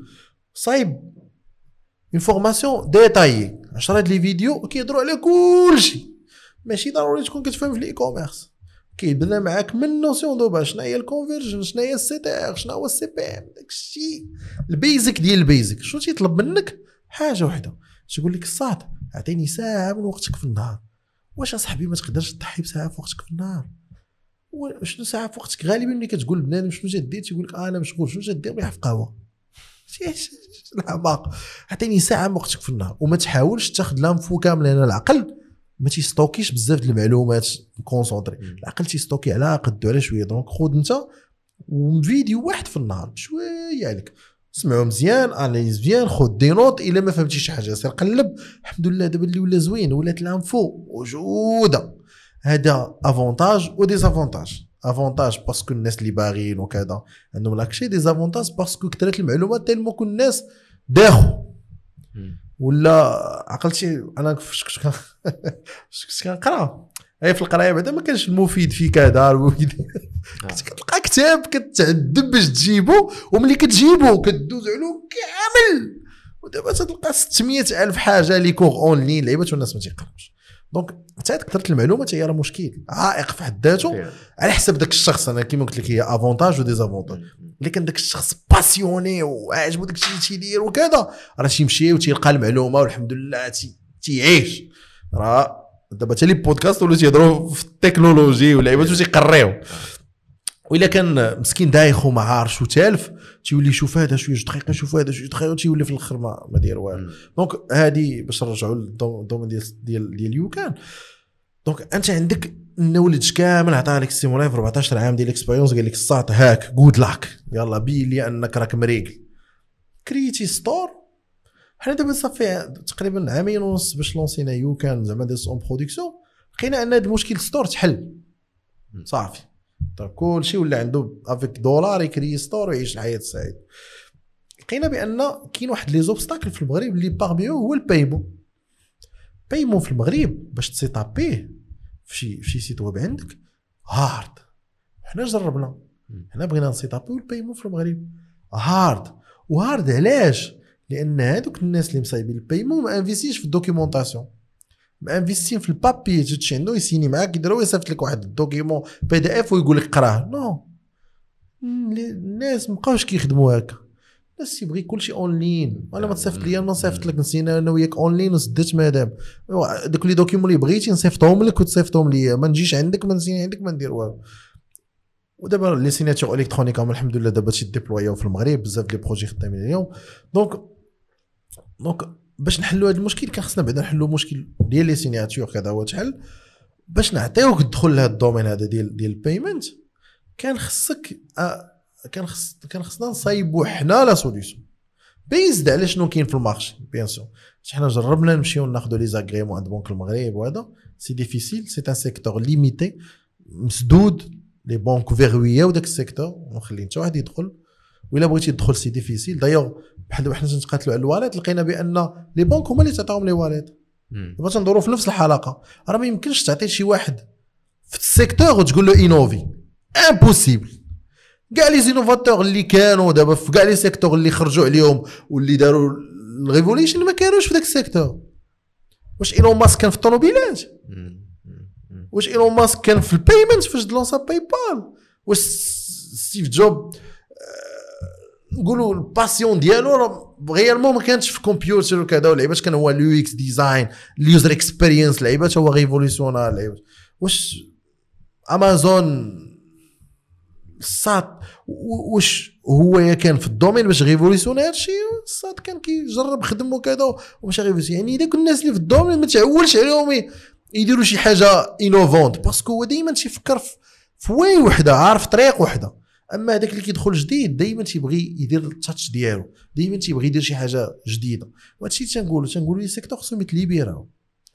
[SPEAKER 1] صايب une formation détaillée 10 les vidéos كيهضروا على كل شيء. ماشي ضروري تكون كتفهم في ال e-commerce كيبدا معاك من نوسيون دو باش شنو هي ال conversion شنو هي ال CTR شنو هو ال CPM داك الشيء. ال basic ديال ال basic شنو تيطلب منك؟ حاجة وحدة. تقول لك الساط اعطيني ساعة من وقتك في النهار. واش اصاحبي ما تقدرش تضحي بساعة في وقتك في النهار؟ شنو ساعة في وقتك؟ غالبا ملي كتقول بنادم شنو جدير تيقول لك آه أنا مشغول. شنو جدير بيح في قهوة. الحماق اعطيني ساعة من وقتك في النهار. وما تحاولش تاخذ l'info كامل لأن العقل ما تي stocker ش بزاف د المعلومات.
[SPEAKER 2] concentrer.
[SPEAKER 1] العقل تي stocker على قدو. على شوية donc خذ انت وفيديو واحد في النهار. بشوية عليك. سمعوا مزيان analyse مزيان خذ des notes الا ما فهمتي شي حاجة سير قلب الحمد لله دابا اللي ولا زوين ولات ال info موجوده هذا avantage و désavantage avantage parce que الناس اللي باغيين وكذا عندهم l'accès désavantage parce que كثرت المعلومات tellement كل الناس داخو ولا عقلتي أنا فاش كنت كنقرا هي في القرايه بعدا ما كانش المفيد في كذا المفيد. كنت كتلقى كتاب كتعذب باش تجيبو وملي كتجيبو كدوز عليه كامل. ودابا تلقى 600 ألف حاجة les cours en ligne لعيبات والناس ما تيقراوش. donc حتى هاد كثره المعلومات هي راه مشكل. عائق في حد ذاته. على حسب داك الشخص أنا كيما قلت لك هي avantages و désavantages اللي كان داك الشخص passionné وعاجبو داك الشيء اللي تيدير وكذا راه تيمشي وتيلقى المعلومة والحمد لله تي- تيعيش. راه دابا حتى les podcasts ولاو تيهضروا في التكنولوجي واللعيبات وتيقريو وإلا كان مسكين دايخ وما عارفش وتالف تيولي يشوف هذا شوية جوج دقيقة يشوف هذا شوية دقيقة تيولي في الأخر ما, ما داير والو. donc هذه باش نرجعوا لل domaine ديال ديال ديال YouCan donc أنت عندك ال knowledge كامل عطاه لك السي مولاي في 14 عام ديال ال expérience قال لك الساط هاك good luck يلا بين لي أنك راك مريقل كريتي store حنا دابا صافي تقريبا عامين ونص باش لونسينا YouCan زعما ديال en production لقينا أن هذا المشكل store تحل. صافي. طيب كلشي ولا عنده avec دولار يكري store ويعيش الحياة السعيدة. لقينا بأن كاين واحد les obstacles في المغرب اللي parmi هو ال paiement. paiement في المغرب باش تسيطابيه في شي في شي site web عندك hard. حنا جربنا. حنا بغينا نسيطابيو ال paiement في المغرب. hard. و hard علاش؟ لأن هذوك الناس اللي مصايبين ال paiement ما انفيستيش في ال documentation. ما انفيستين في ال papier تجي عنده يسيني معاك يديرو يصيفط لك واحد ال document PDF ويقول لك قراه. non. الناس مابقاوش كيخدموا هكا. الناس تيبغي كلشي en ligne وأنا ما تصيفط لي أنا نصيفط لك نسينا أنا وياك en ligne وسديت مادام دوك les documents اللي بغيتي نصيفطهم لك وتصيفطهم لي ما نجيش عندك ما نسيني عندك ما ندير والو. ودابا les signatures électroniques الحمد لله دابا تيديبلوياو في المغرب بزاف les projets خدامين اليوم. donc donc باش نحلوا هذا المشكل كان خصنا بعدا نحلوا مشكل ديال les signatures كذا هو تحل باش نعطيوك الدخول لهذا ال domaine هذا ديال ديال ال payment كان خصك آه كان خص كان خصنا نصايبوا حنا la solution based على شنو كاين في ال marché bien sûr حنا جربنا نمشيو ناخذوا les agréments عند بنك المغرب وهذا c'est difficile c'est un secteur limité مسدود les banques فيروياو داك ال secteur. ونخلي حتى واحد يدخل. وإلا بغيتي تدخل c'est difficile d'ailleurs بحال دابا حنا تنتقاتلوا على ال wallets لقينا بأن les banques هما اللي تعطيهم les wallets دابا تندوروا في نفس الحلقة راه ما يمكنش تعطي شي واحد. في ال secteur وتقول له innove. impossible كاع les innovateurs اللي كانوا دابا في كاع les secteurs اللي خرجوا عليهم واللي داروا ال revolution ما كانوش في ذاك ال secteur. واش إيلون ماسك كان في الطوموبيلات؟ واش إيلون ماسك كان في ال payment فاش لونسا PayPal واش ستيف جوب نقولوا ال passion ديالو راه réellement ما كانتش في كمبيوتر وكذا ولعيبات كان هو ال UX design ال user experience لعيبات هو révolutionnaire لعيبات واش امازون و- واش هو كان في ال domaine باش révolutionner هادشي الساط كان كيجرب خدم وكذا ومشى révolution يعني داك الناس اللي في ال domaine ما تعولش عليهم يديروا شي حاجة innovante parce que هو دائما تيفكر في way وحدة عارف طريق وحدة. أما هذاك اللي كيدخل جديد دائما تيبغي يدير ال touch ديالو دائما تيبغي يدير شي حاجة جديدة. وهادشي اللي تنقولوا تنقولوا les secteurs خصهم يتليبيراو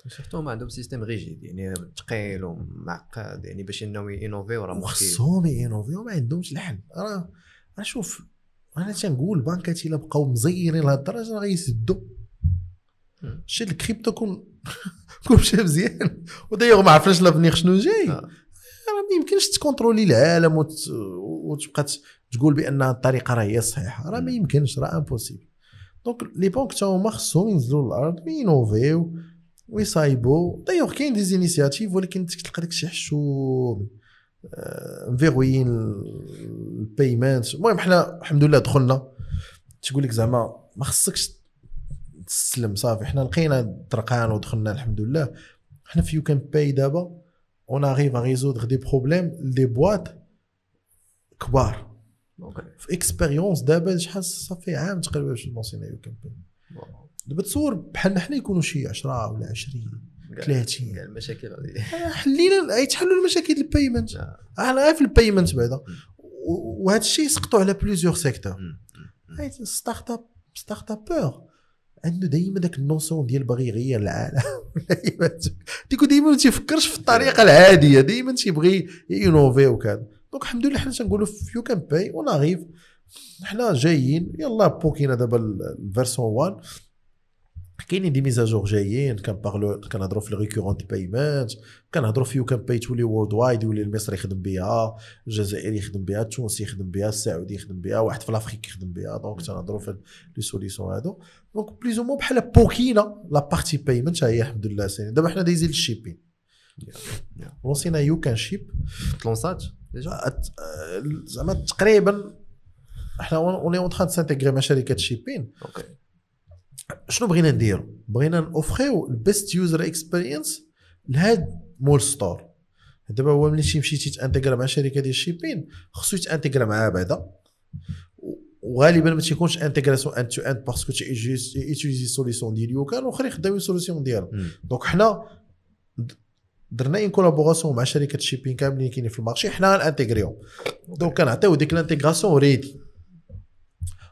[SPEAKER 2] surtout ما عندهم système rigide يعني ثقيل ومعقد يعني باش إنهم ينوفيو راه
[SPEAKER 1] وخصهم ينوفيو ما عندهمش الحل. راه راه شوف أنا تنقول البنكات إلا بقاو مزيرين لهاد الدرجة راه غيسدوا. شي الكريبتو كون كون مشى مزيان ودايوغ ما عرفناش l'avenir شنو جاي.
[SPEAKER 2] آه.
[SPEAKER 1] ما يمكنش تكونترولي العالم وت... وتبقى تقول بأن الطريقة راه هي الصحيحه راه ما يمكنش راه impossible donc les banques تا هما خصهم ينزلوا للارض وينوفيو ويصايبوا. d'ailleurs كاين des initiatives ولكن تلقى داك الشيء حشوم. آه، مفيغويين ال payment المهم حنا الحمد لله دخلنا. تقول لك زعما ما خصكش تسلم صافي. حنا لقينا الطرقان ودخلنا الحمد لله. حنا في YouCan Pay دابا. on arrive à résoudre des problèmes des boîtes كبار. في expérience دابا شحال صافي عام تقريبا باش لونسينا YouCan Pay دابا تصور بحالنا حنا يكونوا شي 10 ولا 20
[SPEAKER 2] كاع-
[SPEAKER 1] 30.
[SPEAKER 2] كاع المشاكل غادي.
[SPEAKER 1] حلينا يتحلوا المشاكل ال payment
[SPEAKER 2] آه.
[SPEAKER 1] أنا غير في ال payment بعدا. وهذا الشيء يسقطوا على plusieurs secteurs. startup startupeur عنده دائما داك ال notion ديال باغي يغير العالم. du coup ديما ما تيفكرش في الطريقة العادية. ديما تيبغي ينوفي وكذا. donc الحمد لله حنا تنقولوا في YouCan Pay on حنا جايين يلا بوكلينا دابا ال version 1 كاينين des mises à jour جايين كنبارلو كنهضروا في ال recurrent payment كنهضروا في يو كان باي تولي وورد وايد يولي المصري يخدم بها الجزائري يخدم بها التونسي يخدم بها السعودي يخدم بها واحد في لافريك يخدم بها دونك تنهضروا في لي سوليسيون هادو. دونك بليز مو بحال بوكينا لا بارتي بايمنت هي الحمد لله سيني دابا حنا دايزين للشيبين. وصينا يو كان شيب
[SPEAKER 2] تلونسات ديجا
[SPEAKER 1] زعما تقريبا إحنا اوني اون تران سانتيغري مع شركه شيبين
[SPEAKER 2] أوكي
[SPEAKER 1] شنو بغينا نديرو؟ بغينا نوفريو ال best user experience لهاد مول store دابا هو ملي تمشي تانتيغرا مع شركة ديال ال shipping خصو يتانتيغرا معاها بعدا. وغالبا ما تيكونش intégration end to end parce que تيوتيليزي solution ديال YouCan واخرين يخدموا solution ديالهم. donc حنا درنا une collaboration مع شركة shipping كاملين كاينين في ال marché حنا غنانتيغريهم donc كنعطيو ديك ال intégration ready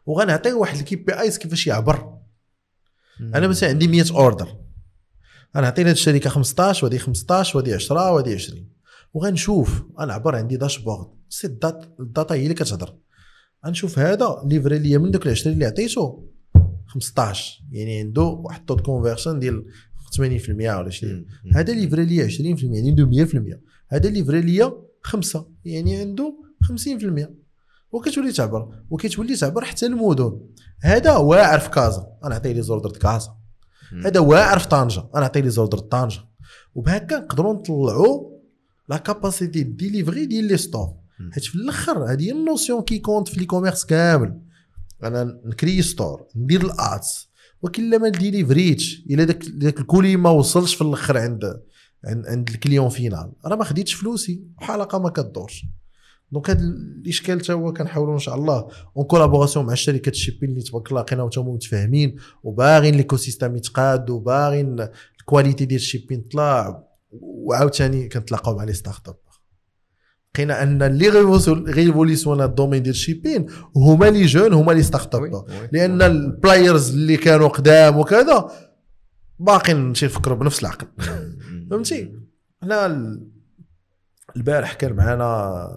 [SPEAKER 1] وغنعطيو واحد ال KPIs كيفاش يعبر. أنا مثلا عندي 100 order. أنا عطينا هاد الشركة 15 وهذه 15 وهذه 10 وهذه 20 وغنشوف أنا عبر عندي dashboard c'est الدات ال data هي اللي كتهضر. غنشوف هذا livré ليا من دوك ال 20 اللي عطيته 15 يعني عنده واحد ال taux de conversion ديال 80% ولا شي. هذا livré ليا 20% يعني عنده 100% هذا livré ليا 5 يعني عنده 50% وكتولي تعبر وكتولي تعبر حتى المدن. هذا واعر في كازا. أنا عطيه les orders كازا. هذا واعر في طنجة. أنا عطيه les orders طنجة. وبهكا نقدروا نطلعوا la capacité de livrer ديال les
[SPEAKER 2] stores.
[SPEAKER 1] حيت في الأخر هذه هي ال notion qui compte في l'e-commerce كامل. أنا ن créer store ندير ال ads ولكن إلا ما délivré تش إلا داك داك ال colis ما وصلش في الأخر عند عند, عند ال client final راه ما خديتش فلوسي والحلقة ما كدورش. donc هذا الإشكال حتى هو كنحاولوا إن شاء الله en collaboration مع شركة ال shipping اللي تبارك الله لقيناهم حتى هما متفاهمين وباغيين l'écosystème يتقاد وباغيين ال qualité ديال ال shipping طلع وعاوتاني كنتلاقاو مع les start-up لقينا أن اللي غيفوليسيون الدومين ديال الشيبين هما les jeunes هما
[SPEAKER 2] les
[SPEAKER 1] start-up.
[SPEAKER 2] لأن
[SPEAKER 1] ال players اللي كانوا قدام وكذا باقيين تيفكروا بنفس العقل. فهمتي حنا ال- البارح كان معنا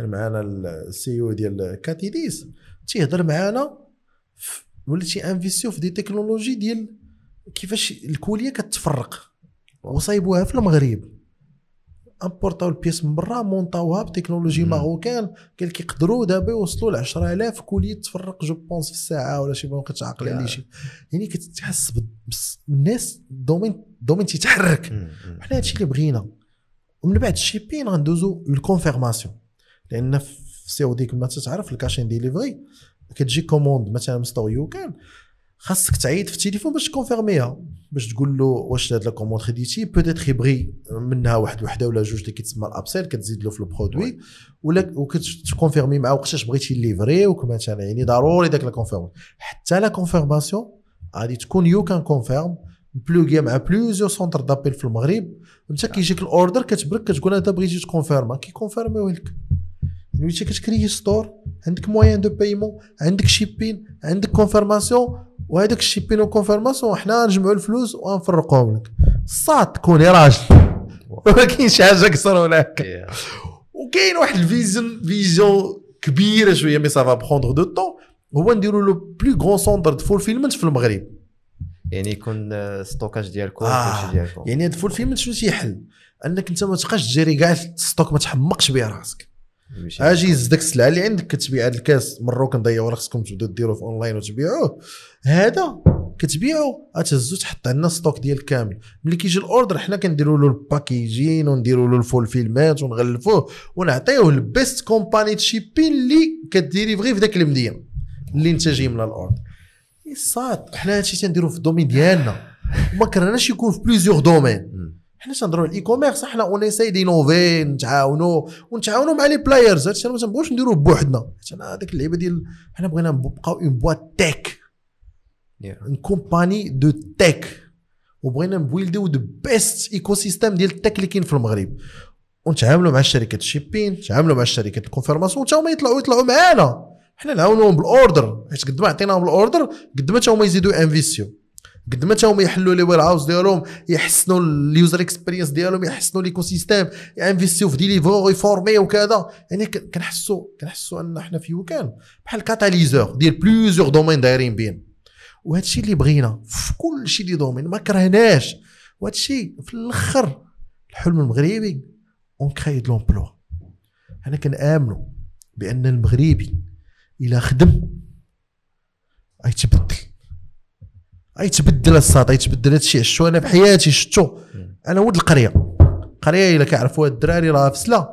[SPEAKER 1] كان معنا ال CEO ديال Cathedis تيهضر معنا ولا تي investir يو في des technologies ديال كيفاش ال colis كتفرق. وصايبوها في المغرب. importer او ال pièces من برا monter اوها
[SPEAKER 2] ب
[SPEAKER 1] technologie. marocaine. قال لك يقدروا دابا يوصلوا ل 10000 colis تفرق je pense في الساعة ولا شي ما كتعقل عليه شي. يعني كتحس بال- بس الناس ال domaine ال
[SPEAKER 2] domaine تيتحرك.
[SPEAKER 1] حنا هادشي اللي بغينا. ومن بعد ال shipping غندوزو لل confirmation. لأن في COD كما تتعرف ال cash on delivery كتجي commande مثلا من store YouCan. خاصك تعيط في التليفون باش ت confirmer ها باش تقول له واش هاد la commande خديتي؟ peut-être يبغي منها واحد وحده ولا جوج اللي كيتسمى ال upsell كتزيد له في ال produit. ولا وكت confirmer معاه وقتاش بغيتي livrer وكمثلا يعني ضروري داك la confirm. حتى la confirmation غادي تكون YouCan Confirm pluggé مع plusieurs centres d'appels في المغرب. انت كيجيك ال order كتبرك كتقول انت بغيتي تكونفيرما كيكونفيرميوه لك. انت كت créer store عندك moyen de paiement عندك shipping عندك confirmation وهذاك ال shipping و confirmation حنا نجمعوا الفلوس ونفرقوهم لك. صات كوني راجل. ما كاينش حاجة أكثر من هكا. وكاين واحد ال vision vision كبيره شوية mais ça va prendre du temps هو نديروا le plus grand centre de fulfillment في المغرب.
[SPEAKER 2] يعني يكون stockage ديالكم
[SPEAKER 1] آه.
[SPEAKER 2] ديالكم
[SPEAKER 1] يعني هاد ال fulfillment شنو تيحل؟ أنك أنت ما تبقاش تجري كاع ال stock ما تحمقش بها راسك. أجي داك السلعه اللي عندك كتبيع هاد الكاس. مروك نضيعوا راه خصكم تبداو ديروه في أونلاين وتبيعوه هذا كتبيعو غتهزو تحط عندنا stock ديال كامل. ملي كيجي ال order حنا كنديروا له ال packaging ونديروا له ال fulfillment ونغلفوه ونعطيوه ال best company shipping اللي ك délivrer في ذاك المدينة اللي انت جاي من ال order. صاد حنا هادشي تنديرو في ال domaine ديالنا. وما كرهناش يكون في plusieurs
[SPEAKER 2] domaines.
[SPEAKER 1] حنا تنهضروا على ال e-commerce حنا on essaye d'innover نتعاونوا ونتعاونوا مع les players هادشي ما تنبغوش نديروه بوحدنا. حيت أنا هذيك اللعيبة ديال حنا بغينا نبقاو une boîte
[SPEAKER 2] tech.
[SPEAKER 1] une compagnie de tech وبغينا ن build يو the best ecosystem ديال ال tech اللي كاين في المغرب. ونتعاملوا مع الشركات ال shipping نتعاملوا مع الشركات ال confirmation حتى هما يطلعوا يطلعوا معانا. حنا نعاونوهم بال order حيت قد ما عطيناهم ال order قد ما حتى هما يزيدوا investir يو. قد ما هما يحلوا les warehouses ديالهم يحسنوا ال user experience ديالهم يحسنوا l'écosystème ي investir يو في des livreurs ي former وكذا. يعني كنحسوا كنحسوا أن حنا في YouCan بحال catalyseur ديال plusieurs domaines دايرين بين وهذا الشيء اللي بغينا في كل شيء les domaines ما كرهناش. وهذا الشيء في الأخر الحلم المغربي اون كري دو لومبلوا حنا كنآمنوا بأن المغربي إلا خدم غيتبدل. غيتبدل الصاد غيتبدل هادشي عشتو أنا في حياتي شفتو أنا ولد القرية. القرية إلا كيعرفوا هاد الدراري راه فسله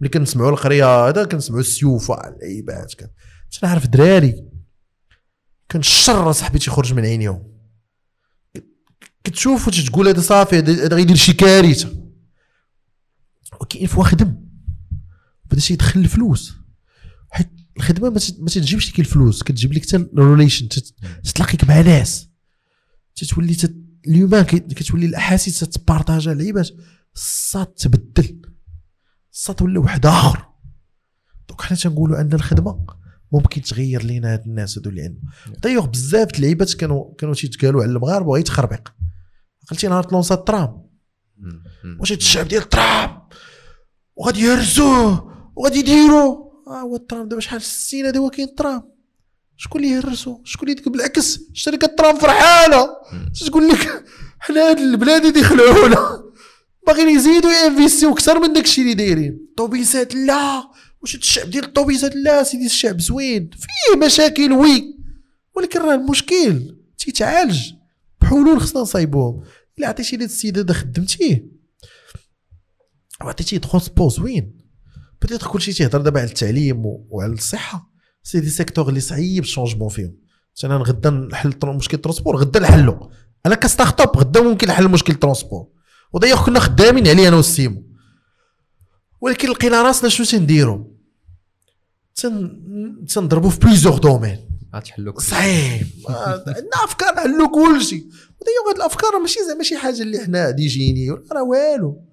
[SPEAKER 1] ملي كنسمعوا القرية هذا كنسمعوا السيوف اللعيبات كان تنعرف دراري كان الشر صاحبي تيخرج من عينيهم. كتشوف وتتقول هذا صافي هذا غيدير شي كارثة. ولكن fois خدم بدا تيدخل الفلوس. حيت الخدمة ما تتجيبش لك الفلوس كتجيب لك حتى ال relations تت- تتلاقيك مع ناس. تتولي تت... اليوم كي- كتولي الأحاسيس تت partager ا لعيبات الصاد تبدل. الصاد ولا واحد آخر. donc حنا تنقولوا أن الخدمة ممكن تغير لينا هاد الناس هادو اللي عندنا دايوغ بزاف اللعيبات كانوا كانوا تيتقالوا على المغاربة غيتخربق قلتي نهار ت lancer
[SPEAKER 2] ا الترام.
[SPEAKER 1] واش هاد الشعب ديال الترام؟ وغادي يهرسوه. وغادي يديروا آه هو الترام دابا شحال سنين هذا هو كاين الترام. شكون اللي يهرسو؟ شكون اللي بالعكس شركه الترام
[SPEAKER 2] فرحانة.
[SPEAKER 1] تقول لك حنا هاد البلاد اللي يخلعونا باغيين يزيدوا ينفيستيو أكثر من داكشي اللي دايرين. طوبيسات لا. واش الشعب ديال الطوبيسات لا سيدي؟ الشعب زوين. فيه مشاكل oui. ولكن راه المشكل تيتعالج بحلول خصنا نصايبوهم. إلا عطيتي لهاد السيد هذا خدمتيه. وعطيتيه transport زوين. peut-être كلشي تيهضر دابا على التعليم وعلى الصحة. c'est des secteurs اللي صعيب ال changement فيهم. أنا غدا نحل مشكل ال transport غدا نحلو. أنا ك startup غدا ممكن نحل مشكل ال transport و d'ailleurs كنا خدامين عليه أنا والسيمو. ولكن لقينا راسنا شنو تنديرو تن... تنضربو في
[SPEAKER 2] plusieurs domaines شيء.
[SPEAKER 1] صعيب. عندنا أفكار نحلو كلشي ودايوغ هاد الأفكار ماشي زعما شي حاجة اللي حنا des génies ولا راه والو.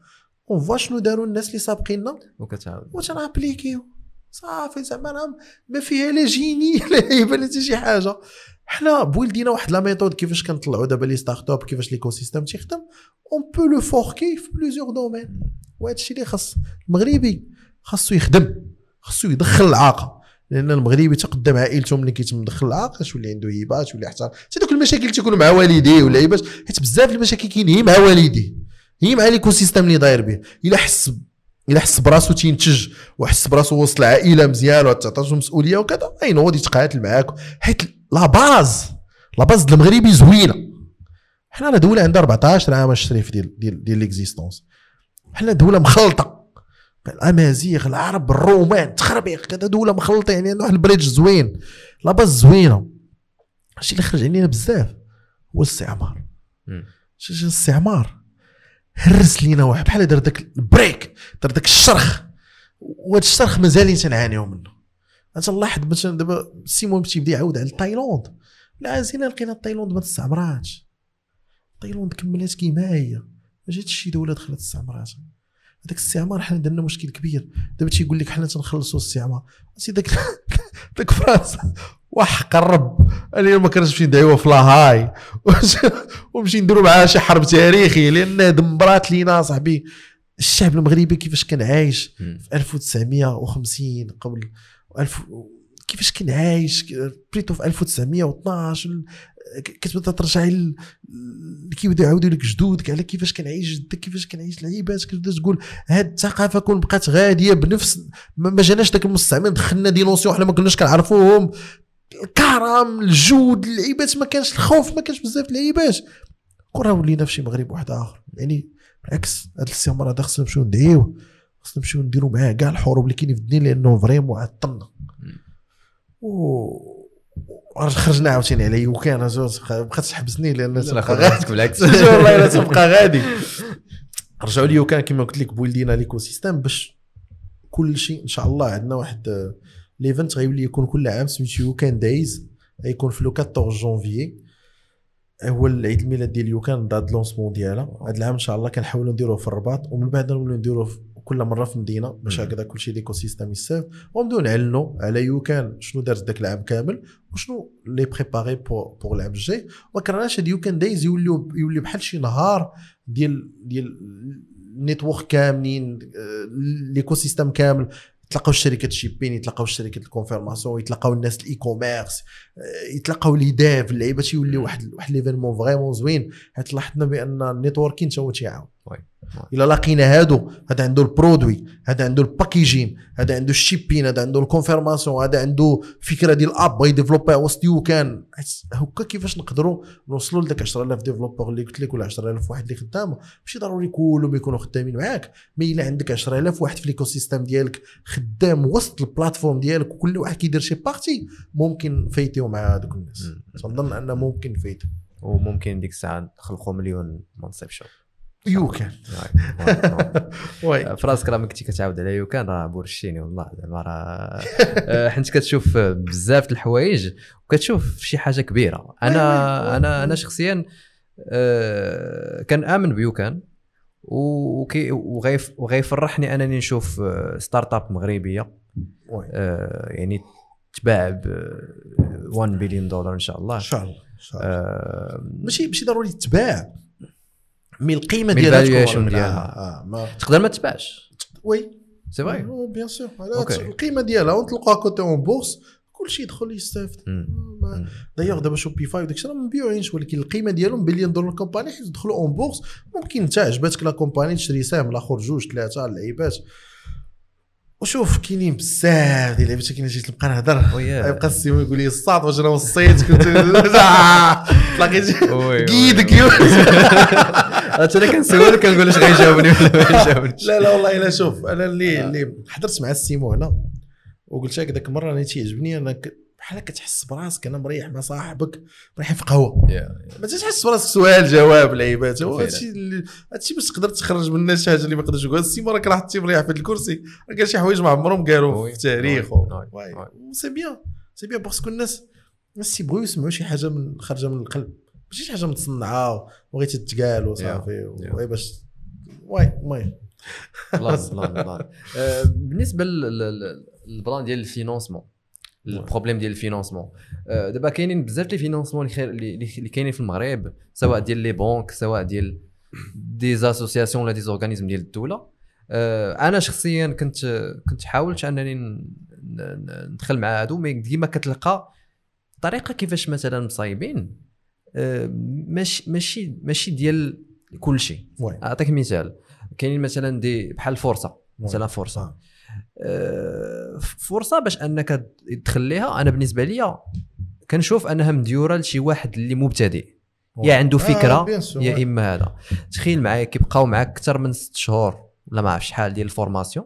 [SPEAKER 1] On voit شنو داروا الناس اللي سابقيننا.
[SPEAKER 2] وكتعاود.
[SPEAKER 1] وتن appliquيو. صافي زعما راه ما فيها لا génie لا هيبه لا حتى شي حاجة. حنا بولدينا واحد لا ميثود كيفاش كنطلعوا دابا لي ستارت اب كيفاش ليكو سيستيم تيخدم اون بو لو فوركي في بليزيور دومين وهذا الشيء اللي خاص المغربي خاصو يخدم خاصو يدخل العاقة. لأن المغربي تقدم عائلته ملي كيتم مدخل العاقة تولي عنده هيبات تولي حتى حتى دوك المشاكل تيكونوا مع والديه ولا هيبات حيت بزاف المشاكل كاينين هي مع والديه هي مع ليكو سيستيم اللي داير به. إلا حس إلا حس براسو تينتج وحس براسو وسط العائلة مزيان وتعطاتو مسؤولية وكذا. أي نوض يتقاتل معاك. حيت la base la base المغربي زوينة. حنا دولة عندها 14 عام الشريف ديال ديال ديال l'existence. حنا دولة مخلطة. الأمازيغ العرب الرومان تخربيق كذا دولة مخلطة يعني عندنا واحد ال bridge زوين. la base زوينة. الشيء اللي خرج علينا بزاف هو الاستعمار. شي الاستعمار. هرس لينا واحد بحال دار داك ال brique دار داك الشرخ. وهذا الشرخ مازالين تنعانيو منه. انت نلاحظ مثلا دابا سيمون تيبدا يعاود على تايلاند. لا زينا لقينا تايلاند ما تستعمراتش تايلاند كملات كيما هي ما جاتش شي دولة دخلت استعمرات هذاك الاستعمار حنا درنا مشكل كبير. دابا تيقول لك حنا تنخلصوا الاستعمار سي داك داك فرنسا. وحق الرب أنا ما كنتش نمشي ندعيوها في لاهاي. ونمشي نديروا معاها شي حرب تاريخي لأن دمرات لينا صاحبي الشعب المغربي كيفاش كان عايش. في 1950 قبل 1000 كيفاش كان عايش بريتو في 1912 ال- ك- كتبدا ترجع كيبداو يعاودوا لك جدودك على كيفاش كان عايش جدك كيفاش كان عايش العيبات كتبدا تقول هاد الثقافة كون بقات غادية بنفس ما جاناش داك المستعمر دخلنا دي نوسيون حنا ما كناش كنعرفوهم. الكرم الجود العيبات ما كانش الخوف ما كانش بزاف العيبات كون راه ولينا في شي مغرب واحد آخر يعني بالعكس هذا الاستعمار هذا خصنا نمشيو ندعيوه خصنا نمشيو نديرو معاه كاع الحروب اللي كاينين في الدنيا لأنه فريمون عطلنا و خرجنا عاوتاني على وكان بقات تحبسني لأن
[SPEAKER 2] لا
[SPEAKER 1] تبقى غادي.
[SPEAKER 2] بالعكس.
[SPEAKER 1] والله إلا تبقى غادي. رجعوا لي وكان كما قلت لك بولدينا ليكو سيستيم باش كل شيء إن شاء الله عندنا واحد ليفنت غيولي يكون كل عام سميتو يوكان دايز غيكون في le 14 جونفيي هو العيد الميلاد ديال يوكان date de lancement ديالها هذا العام ان شاء الله كنحاولوا نديروه في الرباط. ومن بعد نولوا نديروه كل مرة في مدينة. باش. هكذا كلشي l'écosystème يساف ونبداو نعلنوا على يو كان شنو دارت ذاك العام كامل؟ وشنو les préparer pour العام الجاي؟ ما كرهناش هاد يو كان days يوليو يولي بحال شي نهار ديال ديال ال network كاملين آه، l'écosystème كامل. يتلاقاو الشركات ال shipping يتلاقاو الشركات ال confirmation يتلاقاو الناس ال e-commerce آه، يتلاقاو les devs اللعيبة تيولي واحد واحد l'événement vraiment زوين حيت لاحظنا بأن ال networking تا هو تيعاون. الا لقينا هادو هذا عنده ال produit هذا عنده ال packaging هذا عنده ال shipping هذا عنده ال confirmation هذا عنده فكرة ديال ال app بغا ي développer وسط يو كان. هكا كيفاش نقدروا نوصلوا لذاك 10000 développeur اللي قلت لك ولا 10000 واحد اللي خدام؟ ماشي ضروري كلهم يكونوا خدامين معاك. مي إلا عندك 10000 واحد في ليكو سيستيم ديالك خدام وسط البلاتفورم ديالك وكل واحد كيدير شي بارتي ممكن نفيتيو مع هذوك الناس. تنظن ان ممكن نفيت.
[SPEAKER 2] وممكن ديك الساعة نخلقوا مليون منصب شغل
[SPEAKER 1] يو كان وي
[SPEAKER 2] فراسك راه ما كنتي كتعاود على يوكان راه بورشيني والله زعما راه. آه، حيت كتشوف بزاف د الحوايج وكتشوف شي
[SPEAKER 1] حاجة كبيرة.
[SPEAKER 2] أنا أنا أنا شخصيا آه، كنامن بيوكان وكي وغيف وغيفرحني أنني نشوف آه،
[SPEAKER 1] startup
[SPEAKER 2] مغربية. يعني تباع ب 1 بليون دولار إن شاء الله.
[SPEAKER 1] إن شاء الله إن شاء الله. ماشي ماشي ضروري تتباع. mais القيمه ديالها تكون
[SPEAKER 2] ديالها.
[SPEAKER 1] آه ما
[SPEAKER 2] تقدر ما تباعش oui c'est
[SPEAKER 1] vrai bien
[SPEAKER 2] sûr.
[SPEAKER 1] القيمه ديالها ونطلقوها cotée en bourse كلشي يدخل يستافد. دايوغ دابا شوبيفاي وداك الشيء راه ما مبيوعينش ولكن القيمه ديالهم بليون دولار كومباني حيت يدخلوا اون بورس ممكن انت عجبتك لا كومباني تشري سهم الآخر جوج ثلاثة اللعيبات وشوف كاينين بزاف ديال اللعيبات كاين جيت نبقى نهضر
[SPEAKER 2] وياه.
[SPEAKER 1] يبقى السيمو يقول لي الصاد واش أنا وصيت كنت تلاقيت قيدك
[SPEAKER 2] وي.
[SPEAKER 1] يو
[SPEAKER 2] عرفت أنا كنسولك كنقول واش غيجاوبني ولا ما يجاوبنيش
[SPEAKER 1] لا لا والله إلا شوف أنا اللي
[SPEAKER 2] آه.
[SPEAKER 1] اللي حضرت مع السيمو هنا وقلت لك ذاك المرة أنا تيعجبني انك بحال كتحس براسك أنا مريح مع صاحبك مريح في قهوة ما تحس براسك سؤال جواب لعيبات هو. هادشي هادشي باش تقدر تخرج من الناس شي حاجة اللي ما يقدرش يقول السيمو راك راح مريح في الكرسي راه كاين شي حوايج ما عمرهم قالوا. في التاريخ.
[SPEAKER 2] c'est
[SPEAKER 1] bien c'est bien parce que الناس الناس تيبغيو يسمعوا شي حاجة من خارجة من القلب ماشي شي حاجة متصنعة وبغيتي تتقال وصافي. oui باش واي المهم
[SPEAKER 2] آه، بالنسبة لل- لل- لل plan ديال ال financement ال problème ديال ال financement آه، دابا كاينين بزاف ديال ال financement اللي كاينين في المغرب سواء ديال les banques سواء ديال des associations ولا des organismes ديال الدولة أنا شخصيا كنت كنت حاولت انني ندخل مع هادو mais ديما كتلقى الطريقة كيفاش مثلا مصايبين. آه، ماشي ماشي ماشي ديال كل شيء. أعطيك مثال. كاينين مثلا دي بحال فرصه مثلا. فرصة.
[SPEAKER 1] آه،
[SPEAKER 2] فرصة باش أنك تدخل ليها أنا بالنسبة لي كنشوف أنها مديورة لشي واحد اللي مبتدئ. يا عنده
[SPEAKER 1] آه، فكرة سور،
[SPEAKER 2] يا. إما هذا. تخيل معايا كيبقاو معاك أكثر من ست شهور ولا ما عرف شحال ديال ال formation